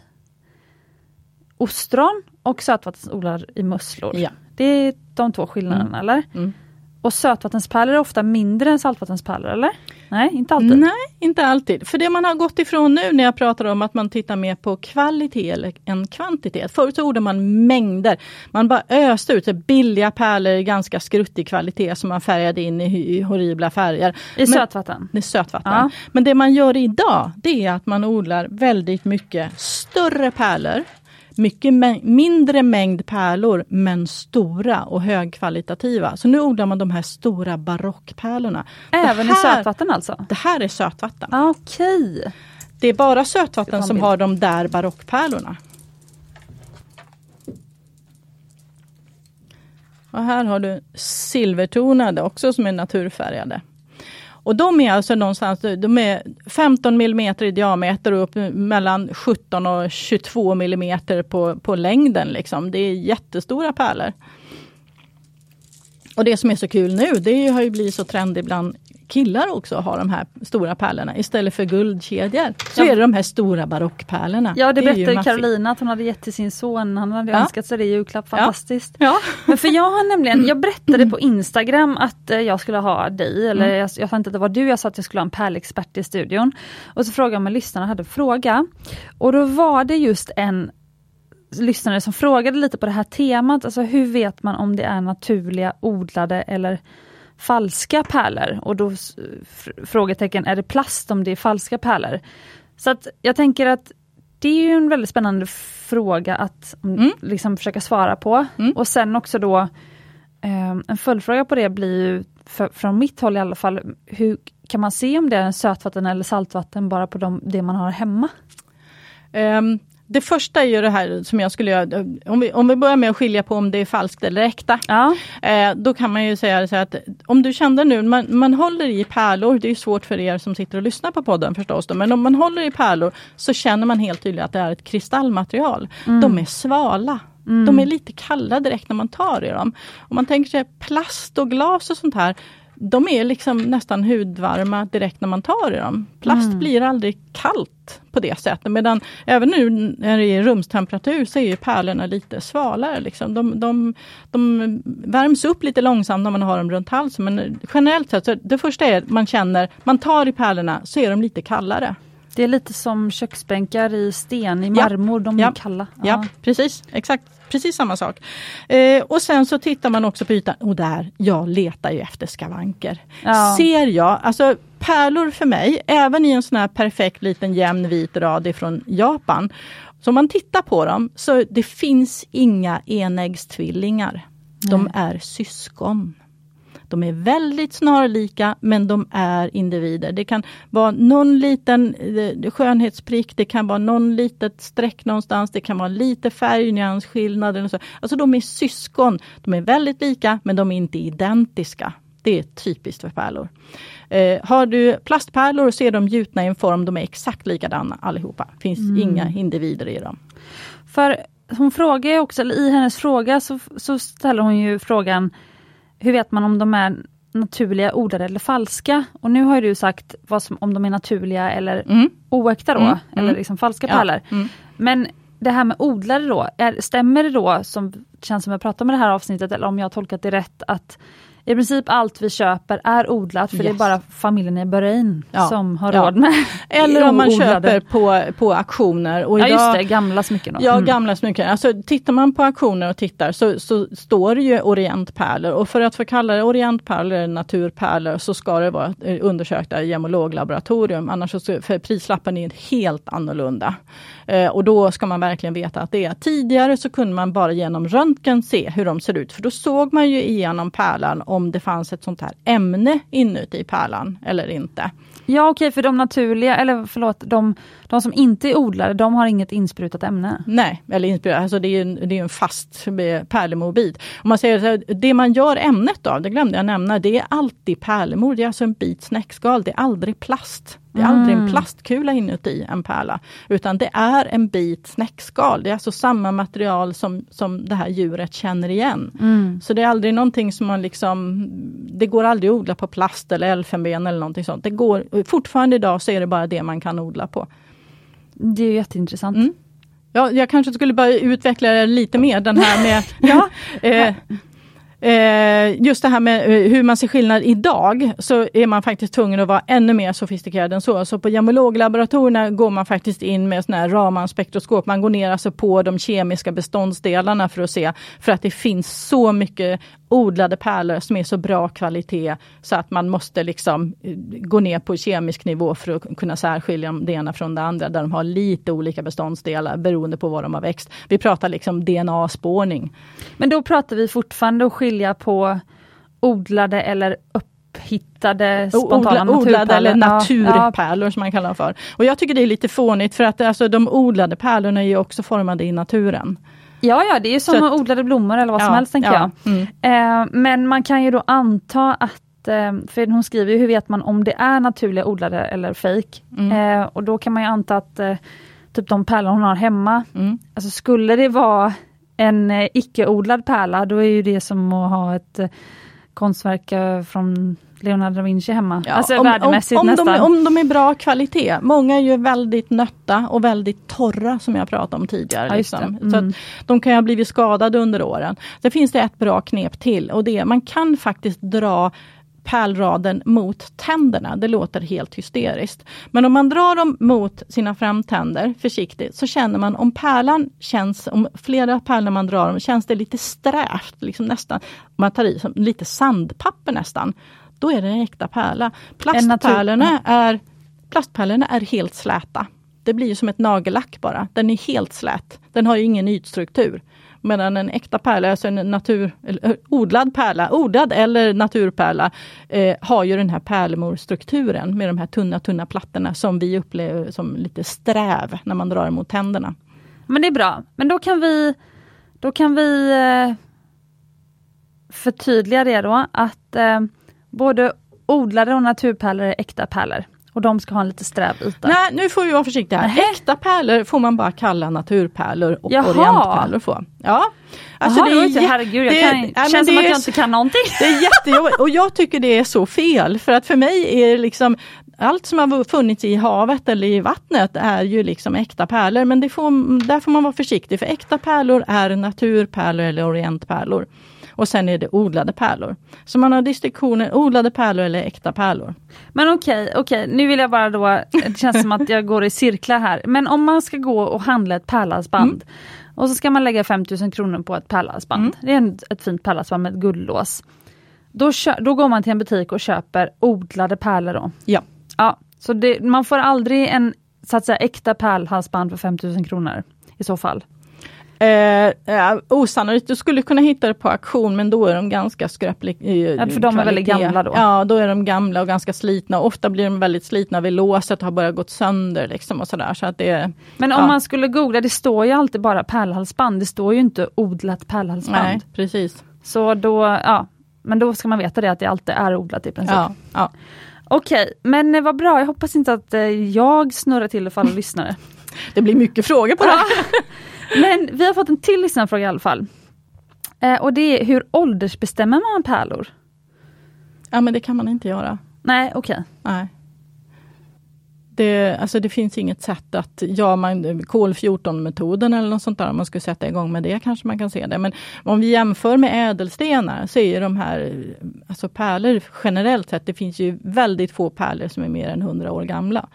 ostron och sötvattensodlar i musslor. Ja. Det är de två skillnaderna, mm. eller? Mm. Och sötvattenspärlor är ofta mindre än saltvattenspärlor, eller? Nej, inte alltid. Nej, inte alltid. För det man har gått ifrån nu när jag pratar om att man tittar mer på kvalitet än kvantitet. Förut så ordade man mängder. Man bara öste ut billiga pärlor i ganska skruttig kvalitet som man färgade in i horribla färger. I Men, sötvatten? I sötvatten. Ja. Men det man gör idag, det är att man odlar väldigt mycket större pärlor mycket mindre mängd pärlor men stora och högkvalitativa. Så nu odlar man de här stora barockpärlorna. Även här, i sötvatten alltså? Det här är sötvatten. Ah, Okej. Okay. Det är bara sötvatten som har de där barockpärlorna. Och här har du silvertonade också som är naturfärgade. Och de är alltså någonstans, de är 15 mm i diameter och upp mellan 17 och 22 mm på, på längden. Liksom. Det är jättestora pärlor. Och det som är så kul nu, det har ju blivit så trendigt bland killar också att ha de här stora pärlorna istället för guldkedjor. Så ja. är det de här stora barockpärlorna. Ja det, det berättade Carolina att hon hade gett till sin son, han hade ja. önskat sig det i julklapp, fantastiskt. Ja. Men för jag har nämligen, jag berättade på [CLEARS THROAT] Instagram att eh, jag skulle ha dig, eller mm. jag, jag sa inte att det var du, jag sa att jag skulle ha en pärlexpert i studion. Och så frågade jag om lyssnarna hade fråga. Och då var det just en lyssnare som frågade lite på det här temat, alltså hur vet man om det är naturliga, odlade eller falska pärlor och då frågetecken, är det plast om det är falska pärlor? Så att jag tänker att det är ju en väldigt spännande fråga att mm. liksom försöka svara på. Mm. Och sen också då eh, en följdfråga på det blir ju, för, från mitt håll i alla fall, hur kan man se om det är sötvatten eller saltvatten bara på de, det man har hemma? Um, det första är ju det här som jag skulle göra, om vi, om vi börjar med att skilja på om det är falskt eller äkta. Ja. Eh, då kan man ju säga så att om du kände nu, man, man håller i pärlor, det är svårt för er som sitter och lyssnar på podden förstås, då, men om man håller i pärlor så känner man helt tydligt att det är ett kristallmaterial. Mm. De är svala. Mm. De är lite kalla direkt när man tar i dem. Om man tänker sig plast och glas och sånt här, de är liksom nästan hudvarma direkt när man tar i dem. Plast mm. blir aldrig kallt på det sättet. Medan även nu när det är rumstemperatur så är pärlorna lite svalare. Liksom. De, de, de värms upp lite långsamt när man har dem runt halsen. Men generellt sett, så det första är att man känner, man tar i pärlorna så är de lite kallare. Det är lite som köksbänkar i sten, i marmor, ja. de är ja. kalla. Ja. ja, precis, exakt precis samma sak. Eh, och sen så tittar man också på ytan, och där, jag letar ju efter skavanker. Ser jag, alltså pärlor för mig, även i en sån här perfekt liten jämn vit rad ifrån Japan. Så om man tittar på dem, så det finns inga enäggstvillingar. De är syskon. De är väldigt snarlika men de är individer. Det kan vara någon liten eh, skönhetsprick, det kan vara någon litet streck någonstans, det kan vara lite färgnyansskillnad. Alltså de är syskon. De är väldigt lika men de är inte identiska. Det är typiskt för pärlor. Eh, har du plastpärlor så är de gjutna i en form, de är exakt likadana allihopa. Det finns mm. inga individer i dem. För hon frågar också, eller i hennes fråga så, så ställer hon ju frågan Hur vet man om de är naturliga, odlade eller falska? Och nu har du sagt vad som, om de är naturliga eller mm. oäkta då, mm. eller mm. liksom falska ja. pärlor. Mm. Men det här med odlade då, är, stämmer det då, som känns som jag pratar med det här avsnittet, eller om jag har tolkat det rätt, att i princip allt vi köper är odlat för yes. det är bara familjen i Bahrain ja. som har ja. råd med [LAUGHS] Eller om man köper på, på auktioner. Och idag, ja just det, gamla smycken. Ja, mm. gamla smycken. Alltså, tittar man på auktioner och tittar så, så står det ju orientpärlor och för att få kalla det orientpärlor eller naturpärlor så ska det vara eh, undersökta i gemologlaboratorium annars så för prislappen är helt annorlunda. Eh, och då ska man verkligen veta att det är. Tidigare så kunde man bara genom röntgen se hur de ser ut för då såg man ju igenom pärlan om det fanns ett sånt här ämne inuti pärlan eller inte. Ja okej, okay, för de naturliga, eller förlåt, de, de som inte är odlade, de har inget insprutat ämne? Nej, eller insprutat, alltså det är en, det är en fast pärlemorbit. Om man säger så det man gör ämnet av, det glömde jag nämna, det är alltid pärlemor, det är alltså en bit snäckskal, det är aldrig plast. Det är mm. aldrig en mm. plastkula inuti en pärla, utan det är en bit snäckskal. Det är alltså samma material som, som det här djuret känner igen. Mm. Så det är aldrig någonting som man liksom, det går aldrig att odla på plast eller elfenben eller någonting sånt. Det går, fortfarande idag så är det bara det man kan odla på. Det är jätteintressant. Mm. Ja, jag kanske skulle bara utveckla det lite mer, den här med [LAUGHS] ja, [LAUGHS] eh, Eh, just det här med eh, hur man ser skillnad idag, så är man faktiskt tvungen att vara ännu mer sofistikerad än så. Så på gemologlaboratorierna går man faktiskt in med sån här Raman-spektroskop. Man går ner alltså på de kemiska beståndsdelarna för att se, för att det finns så mycket odlade pärlor som är så bra kvalitet så att man måste liksom eh, gå ner på kemisk nivå för att kunna särskilja det ena från det andra, där de har lite olika beståndsdelar beroende på var de har växt. Vi pratar liksom DNA-spårning. Men då pratar vi fortfarande att skilja på odlade eller upphittade spontana Odla, Odlade eller naturpärlor ja. som man kallar dem för. Och jag tycker det är lite fånigt för att alltså, de odlade pärlorna är ju också formade i naturen. Ja, ja, det är som att, odlade blommor eller vad ja, som helst tänker ja, jag. Mm. Eh, men man kan ju då anta att, eh, för hon skriver ju hur vet man om det är naturliga odlade eller fejk. Mm. Eh, och då kan man ju anta att eh, typ de pärlor hon har hemma, mm. alltså skulle det vara en eh, icke-odlad pärla, då är ju det som att ha ett eh, konstverk från Leonardo da Vinci hemma. Ja, alltså om, värdemässigt om, om nästan. De, om de är bra kvalitet. Många är ju väldigt nötta och väldigt torra som jag pratade om tidigare. Ja, liksom. mm. Så de kan ju ha blivit skadade under åren. Sen finns det ett bra knep till och det är man kan faktiskt dra pärlraden mot tänderna. Det låter helt hysteriskt. Men om man drar dem mot sina framtänder försiktigt så känner man om pärlan känns, om flera pärlor man drar dem, känns det lite strävt, liksom nästan, man tar i som lite sandpapper nästan då är det en äkta pärla. Plastpärlorna är, plastpärlorna är helt släta. Det blir som ett nagellack bara. Den är helt slät. Den har ingen ytstruktur. Medan en äkta pärla, alltså en natur, eller, eh, odlad pärla, odlad eller naturpärla, eh, har ju den här pärlemorstrukturen med de här tunna, tunna plattorna som vi upplever som lite sträv när man drar mot tänderna. Men det är bra. Men då kan vi, då kan vi eh, förtydliga det då, att eh, Både odlade och naturpärlor är äkta pärlor. Och de ska ha en lite sträv yta. Nej, nu får vi vara försiktiga. Nähä. Äkta pärlor får man bara kalla naturpärlor och Jaha. orientpärlor får. Ja. Alltså Jaha, det är, det, herregud, jag kan, det, känns som att jag inte kan någonting. Det är jättejobbigt och jag tycker det är så fel. För att för mig är det liksom allt som har funnits i havet eller i vattnet är ju liksom äkta pärlor. Men det får, där får man vara försiktig för äkta pärlor är naturpärlor eller orientpärlor. Och sen är det odlade pärlor. Så man har distinktionen odlade pärlor eller äkta pärlor. Men okej, okay, okej, okay. nu vill jag bara då, det känns som att jag går i cirklar här. Men om man ska gå och handla ett pärlhalsband mm. och så ska man lägga 5000 kronor på ett pärlhalsband. Mm. Det är ett fint pärlhalsband med ett guldlås. Då, då går man till en butik och köper odlade pärlor då? Ja. ja så det, man får aldrig en så att säga äkta pärlhalsband för 5000 kronor i så fall? Eh, osannolikt, du skulle kunna hitta det på auktion men då är de ganska skröpliga. Ja, för de är väldigt gamla då? Ja, då är de gamla och ganska slitna. Ofta blir de väldigt slitna vid låset och har börjat gått sönder. Liksom och sådär, så att det, men om ja. man skulle googla, det står ju alltid bara pärlhalsband. Det står ju inte odlat pärlhalsband. Nej, precis. Så då, ja, men då ska man veta det att det alltid är odlat i princip. Ja, ja. Okej, men eh, vad bra. Jag hoppas inte att eh, jag snurrar till det för alla lyssnare. Det blir mycket frågor på det. [LAUGHS] Men vi har fått en till lyssnarfråga i alla fall. Eh, och det är hur åldersbestämmer man pärlor? Ja men det kan man inte göra. Nej, okej. Nej. Det, alltså det finns inget sätt att, ja man, kol 14 metoden eller något sånt där, om man skulle sätta igång med det kanske man kan se det. Men om vi jämför med ädelstenar så är de här, alltså pärlor generellt sett, det finns ju väldigt få pärlor som är mer än 100 år gamla.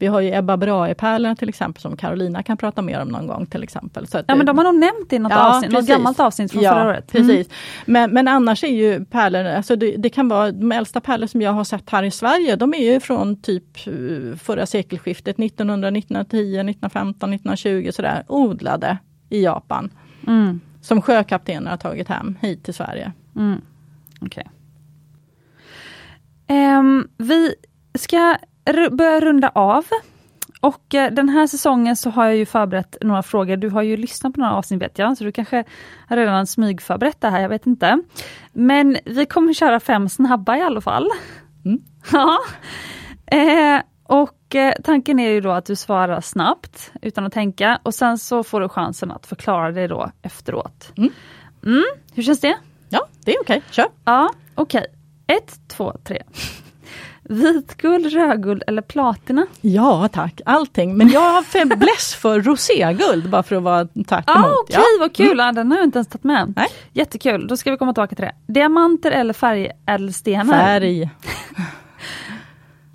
Vi har ju Ebba Brahe-pärlorna till exempel som Carolina kan prata mer om någon gång till exempel. Så ja men de har nog nämnt i något, Ja, avsnitt, något gammalt avsnitt från ja, förra året. Mm. Precis. Men, men annars är ju pärlor, alltså det, det kan vara de äldsta pärlor som jag har sett här i Sverige, de är ju från typ eh, förra sekelskiftet, 1900, 1910, 1915, 1920 sådär, odlade i Japan. Mm. Som sjökaptener har tagit hem hit till Sverige. Mm. Okej. Ehm, vi ska ru- börja runda av. Och eh, den här säsongen så har jag ju förberett några frågor. Du har ju lyssnat på några avsnitt vet jag, så du kanske redan smygförberett det här, jag vet inte. Men vi kommer köra fem snabba i alla fall. Mm. [LAUGHS] Ja. Eh, och eh, tanken är ju då att du svarar snabbt utan att tänka och sen så får du chansen att förklara det då efteråt. Mm. Mm, hur känns det? Ja, det är okej, kör! Ja, okej. Ett, två, tre. Vitguld, rödguld eller platina? Ja tack, allting. Men jag har fäbless [LAUGHS] för roséguld, bara för att vara tvärt Ja, emot. okej, vad kul! Ja, den har jag inte ens tagit med. Nej. Jättekul, då ska vi komma tillbaka till det. Diamanter eller färgädelstenar? Färg. [LAUGHS]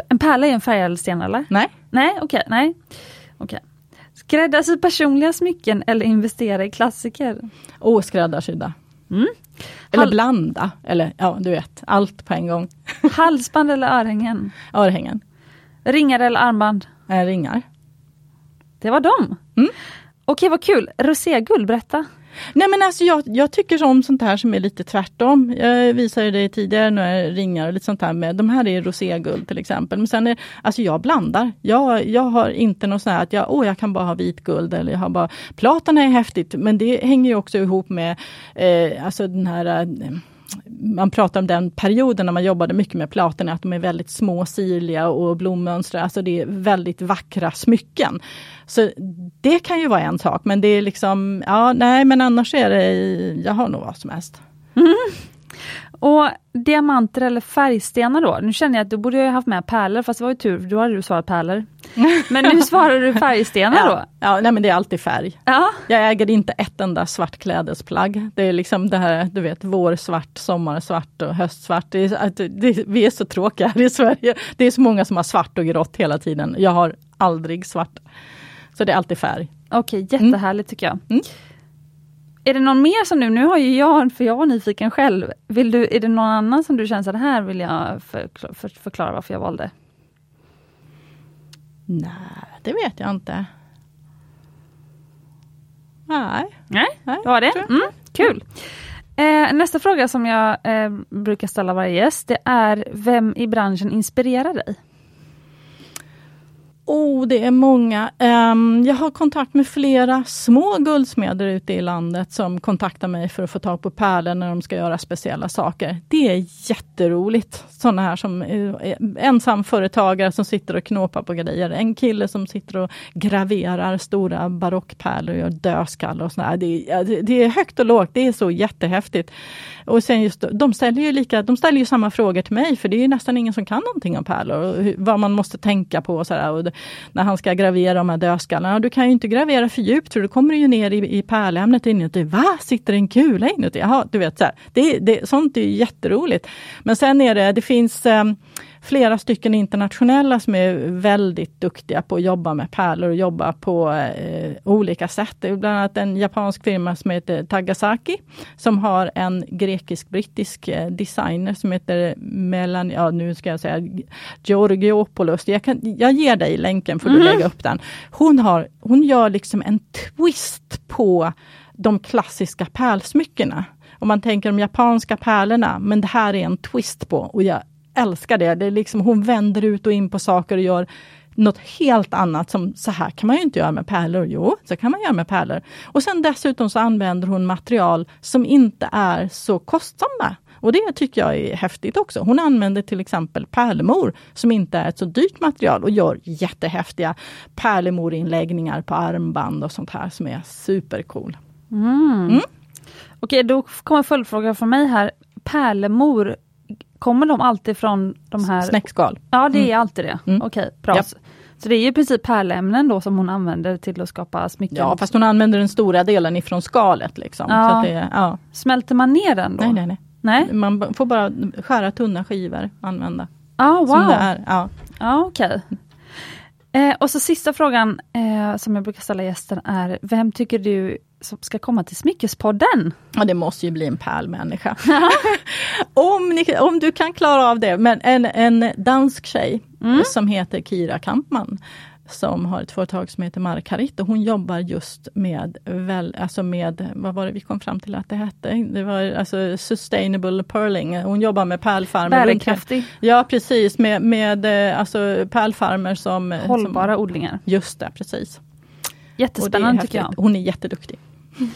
En pärla är en färgädelsten eller? Nej, Nej, okej, nej. Okej. Skräddarsy personliga smycken eller investera i klassiker? och skräddarsydda. Mm. Eller Hal- blanda, eller ja du vet, allt på en gång. [LAUGHS] Halsband eller örhängen? Örhängen, Ringar eller armband? äh, ringar. Det var dem. Mm. Okej, vad kul. Roséguld, berätta. Nej men alltså jag, jag tycker om sånt här som är lite tvärtom. Jag visade dig tidigare några ringar och lite sånt här med, de här är roséguld till exempel. Men sen är, alltså jag blandar. Jag, jag har inte något sånt här att jag, åh, jag kan bara ha vit guld eller jag har bara, platina är häftigt men det hänger ju också ihop med eh, alltså den här eh, man pratar om den perioden när man jobbade mycket med platorna, att de är väldigt små, sirliga och blommönstrade. Alltså det är väldigt vackra smycken. Så det kan ju vara en sak, men det är liksom, ja nej men annars är det, jag har nog vad som helst. Mm. Och diamanter eller färgstenar då? Nu känner jag att du borde ha haft med pärlor, fast det var ju tur, för då hade du svarat pärlor. Men nu [LAUGHS] svarar du färgstenar då? Ja, ja nej men det är alltid färg. Ja. Jag äger inte ett enda svart klädesplagg. Det är liksom det här, du vet, vårsvart, sommarsvart och höstsvart. Det är, att det, vi är så tråkiga här i Sverige. Det är så många som har svart och grått hela tiden. Jag har aldrig svart. Så det är alltid färg. Okej, jättehärligt tycker jag. Mm. Är det någon mer som nu, nu har ju jag, för jag var nyfiken själv, vill du, är det någon annan som du känner så här vill jag förklara, för, förklara varför jag valde? Nej, det vet jag inte. Nej. Nej, Nej, det var det. Mm, kul! Eh, nästa fråga som jag eh, brukar ställa varje gäst, det är vem i branschen inspirerar dig? Oh, det är många. Um, jag har kontakt med flera små guldsmeder ute i landet som kontaktar mig för att få tag på pärlor när de ska göra speciella saker. Det är jätteroligt. Sådana här som uh, ensamföretagare som sitter och knåpar på grejer. En kille som sitter och graverar stora barockpärlor och gör dödskallar och sådär. Det, är- det, det är högt och lågt. Det är så jättehäftigt. Och sen just, de ställer ju lika, de ställer ju samma frågor till mig, för det är ju nästan ingen som kan någonting om pärlor. Och hur, vad man måste tänka på och sådär. När han ska gravera de här dödskallarna. Du kan ju inte gravera för djupt, för då kommer du ju ner i, i pärlämnet inuti. Va? Sitter det en kula inuti? Jaha, du vet, så här. Det, det, sånt är ju jätteroligt. Men sen är det, det finns eh, flera stycken internationella som är väldigt duktiga på att jobba med pärlor och jobba på eh, olika sätt. Det är bland annat en japansk firma som heter Tagasaki som har en grekisk-brittisk eh, designer som heter Melan, ja nu ska jag säga Georgiopoulos. Jag, kan, jag ger dig länken för att mm. lägga upp den. Hon, har, hon gör liksom en twist på de klassiska pärlsmyckena. Om man tänker de japanska pärlorna, men det här är en twist på och jag älskar det. det är liksom, hon vänder ut och in på saker och gör något helt annat som så här kan man ju inte göra med pärlor. Jo, så kan man göra med pärlor. Och sen dessutom så använder hon material som inte är så kostsamma. Och det tycker jag är häftigt också. Hon använder till exempel pärlemor som inte är ett så dyrt material och gör jättehäftiga pärlemorinläggningar på armband och sånt här som är supercool. Mm. Mm. Okej, då kommer följdfråga från mig här. Pärlemor, kommer de alltid från de här... Snäckskal. Ja, det är mm. alltid det. Mm. Okej, bra. Yep. Så det är i princip pärlämnen då som hon använder till att skapa smycken? Ja, fast hon använder den stora delen ifrån skalet. Liksom. Ja. Det, ja. Smälter man ner den då? Nej, nej, nej. nej? Man får bara skära tunna skivor använda. Ah, wow. Som det är. Ja, ah, okej. Okay. Eh, och så sista frågan eh, som jag brukar ställa gästen är, vem tycker du som ska komma till Smyckespodden? Ja, det måste ju bli en pärlmänniska. [LAUGHS] om, ni, om du kan klara av det, men en, en dansk tjej mm. som heter Kira Kampman som har ett företag som heter Markarit och hon jobbar just med, väl, alltså med, vad var det vi kom fram till att det hette? Det var alltså sustainable pearling. Hon jobbar med pärlfarmer. Bärkraftig. Ja precis, med, med eh, alltså pärlfarmer som... Hållbara som, odlingar. Just det, precis. Jättespännande tycker jag. Hon är jätteduktig. [LAUGHS]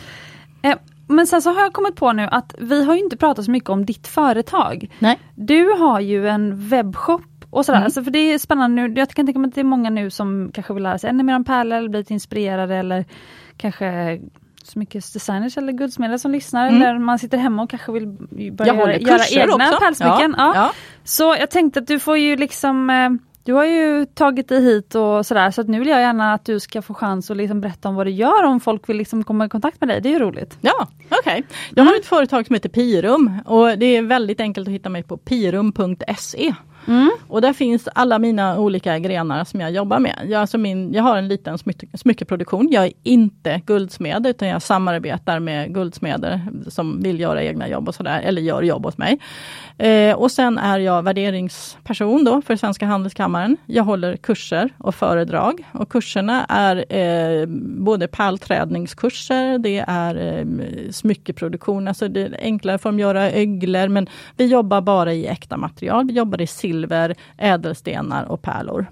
Eh, men sen så har jag kommit på nu att vi har inte pratat så mycket om ditt företag. Nej. Du har ju en webbshop och sådär. Mm. Alltså för det är spännande nu. Jag kan tänka mig att det är många nu som kanske vill lära sig ännu mer om pärlor eller bli inspirerade eller kanske smyckesdesigners eller guldsmeder som lyssnar. Mm. Eller man sitter hemma och kanske vill börja göra, göra egna pärlsmycken. Ja, ja. ja. Så jag tänkte att du får ju liksom eh, du har ju tagit dig hit och sådär så att nu vill jag gärna att du ska få chans att liksom berätta om vad du gör om folk vill liksom komma i kontakt med dig. Det är ju roligt. Ja, okej. Okay. Jag har mm. ett företag som heter Pirum och det är väldigt enkelt att hitta mig på pirum.se. Mm. Och där finns alla mina olika grenar som jag jobbar med. Jag, alltså min, jag har en liten smycke, smyckeproduktion. Jag är inte guldsmed utan jag samarbetar med guldsmeder som vill göra egna jobb och sådär, eller gör jobb åt mig. Eh, och sen är jag värderingsperson då för Svenska Handelskammaren. Jag håller kurser och föredrag och kurserna är eh, både pärlträdningskurser, det är eh, smyckeproduktion, alltså det är enklare form att göra öglor men vi jobbar bara i äkta material. Vi jobbar i silver, ädelstenar och pärlor.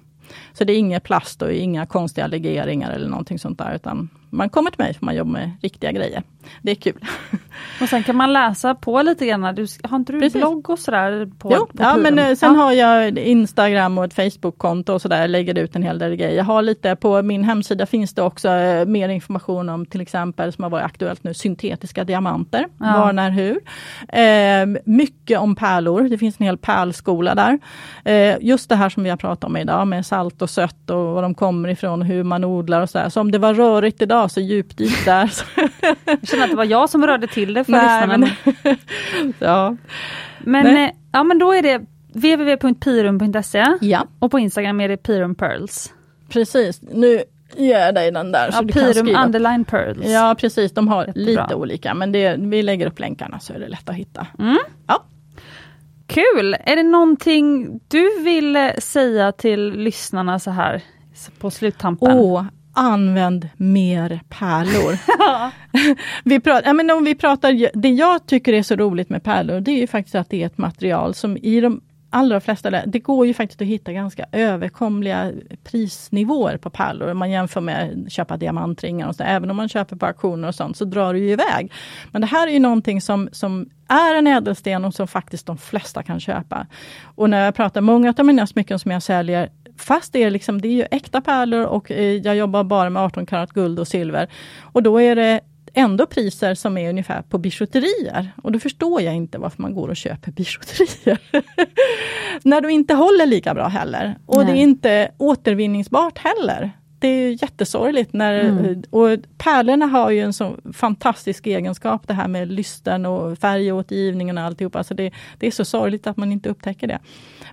Så det är inga plast och inga konstiga legeringar eller någonting sånt där utan man kommer till mig för man jobbar med riktiga grejer. Det är kul. [LAUGHS] Och sen kan man läsa på lite grann. Du, har inte du Precis. blogg och sådär? På, jo, på ja, men eh, sen ja. har jag Instagram och ett Facebook-konto och sådär. Lägger ut en hel del grejer. Jag har lite på min hemsida finns det också eh, mer information om till exempel som har varit aktuellt nu, syntetiska diamanter. Ja. Var, när, hur. Eh, mycket om pärlor. Det finns en hel pärlskola där. Eh, just det här som vi har pratat om idag med salt och sött och var de kommer ifrån, hur man odlar och sådär. Så om det var rörigt idag så djupdyk [LAUGHS] där. jag känner att det var jag som rörde till det för Nej, men, [LAUGHS] ja. Men. Eh, ja, men då är det www.pirum.se ja. och på Instagram är det Pirum Pearls. Precis, nu ger jag dig den där. Ja, så du Pirum kan skriva. underline Pearls. Ja precis, de har Jättebra. lite olika men det, vi lägger upp länkarna så är det lätt att hitta. Mm. Ja. Kul! Är det någonting du vill säga till lyssnarna så här på sluttampen? Åh, använd mer pärlor. [LAUGHS] vi pratar, ja, men om vi pratar, det jag tycker är så roligt med pärlor, det är ju faktiskt att det är ett material som i de allra flesta länder, det går ju faktiskt att hitta ganska överkomliga prisnivåer på pärlor. Om man jämför med att köpa diamantringar och så. Även om man köper på auktioner och sånt så drar det ju iväg. Men det här är ju någonting som, som är en ädelsten och som faktiskt de flesta kan köpa. Och när jag pratar, många av mina smycken som jag säljer fast det är, liksom, det är ju äkta pärlor och eh, jag jobbar bara med 18 karat guld och silver. Och då är det ändå priser som är ungefär på bijouterier. Och då förstår jag inte varför man går och köper bijouterier. [LAUGHS] När du inte håller lika bra heller. Och Nej. det är inte återvinningsbart heller. Det är jättesorgligt. När, mm. och pärlorna har ju en så fantastisk egenskap, det här med lysten och färgåtergivningen och alltihopa. Alltså det, det är så sorgligt att man inte upptäcker det.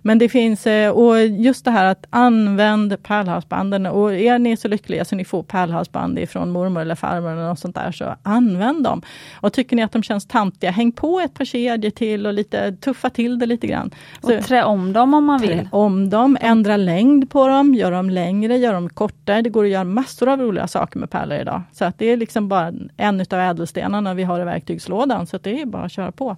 Men det finns, eh, och just det här att använd pärlhalsbanden. Och är ni så lyckliga så ni får pärlhalsband ifrån mormor eller farmor eller något sånt där, så använd dem. Och tycker ni att de känns tantiga, häng på ett par kedjor till och lite tuffa till det lite grann. Och trä om dem om man vill. Trä om dem, ändra längd på dem, gör dem längre, gör dem kortare. Det går att göra massor av roliga saker med pärlor idag. Så att det är liksom bara en utav ädelstenarna vi har i verktygslådan, så det är bara att köra på.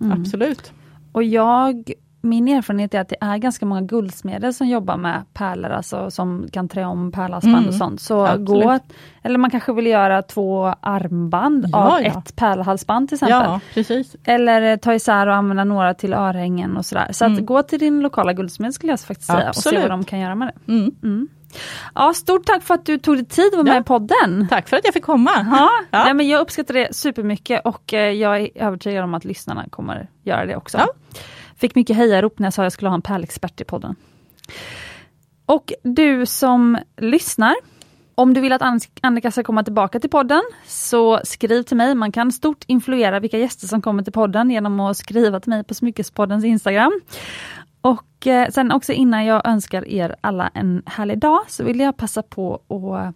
Mm. Absolut. Och jag min erfarenhet är att det är ganska många guldsmeder som jobbar med pärlor, alltså som kan trä om pärlhalsband mm. och sånt. Så gå, eller man kanske vill göra två armband ja, av ja. ett pärlhalsband till exempel. Ja, precis. Eller ta isär och använda några till örhängen och sådär. Så mm. gå till din lokala guldsmed skulle jag faktiskt säga Absolut. och se vad de kan göra med det. Ja, stort tack för att du tog dig tid att vara med i podden. Tack för att jag fick komma. Ja, [LAUGHS] ja. Nej, men jag uppskattar det supermycket och eh, jag är övertygad om att lyssnarna kommer göra det också. Ja. Fick mycket hejarop när jag sa att jag skulle ha en pärlexpert i podden. Och du som lyssnar, om du vill att Annika ska komma tillbaka till podden, så skriv till mig. Man kan stort influera vilka gäster som kommer till podden genom att skriva till mig på Smyckespoddens Instagram. Och eh, sen också innan jag önskar er alla en härlig dag, så vill jag passa på att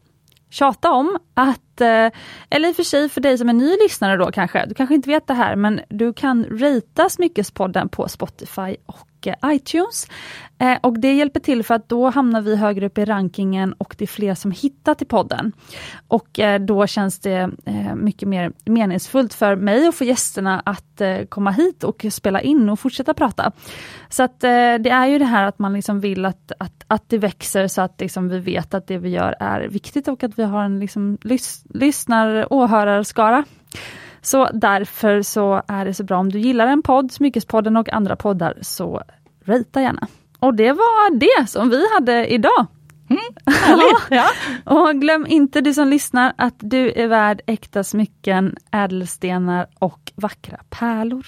tjata om att, eh, eller i och för sig för dig som är ny lyssnare då kanske, du kanske inte vet det här, men du kan rita Smyckespodden på Spotify och iTunes. Eh, och det hjälper till för att då hamnar vi högre upp i rankingen och det är fler som hittar till podden. Och eh, då känns det eh, mycket mer meningsfullt för mig och för gästerna att eh, komma hit och spela in och fortsätta prata. Så att eh, det är ju det här att man liksom vill att, att, att det växer så att liksom vi vet att det vi gör är viktigt och att vi har en liksom lys, lyssnar åhörarskara. Så därför så är det så bra om du gillar en podd, Smyckespodden och andra poddar, så Rita gärna. Och det var det som vi hade idag. Mm, [LAUGHS] ja. Och glöm inte du som lyssnar att du är värd äkta smycken, ädelstenar och vackra pärlor.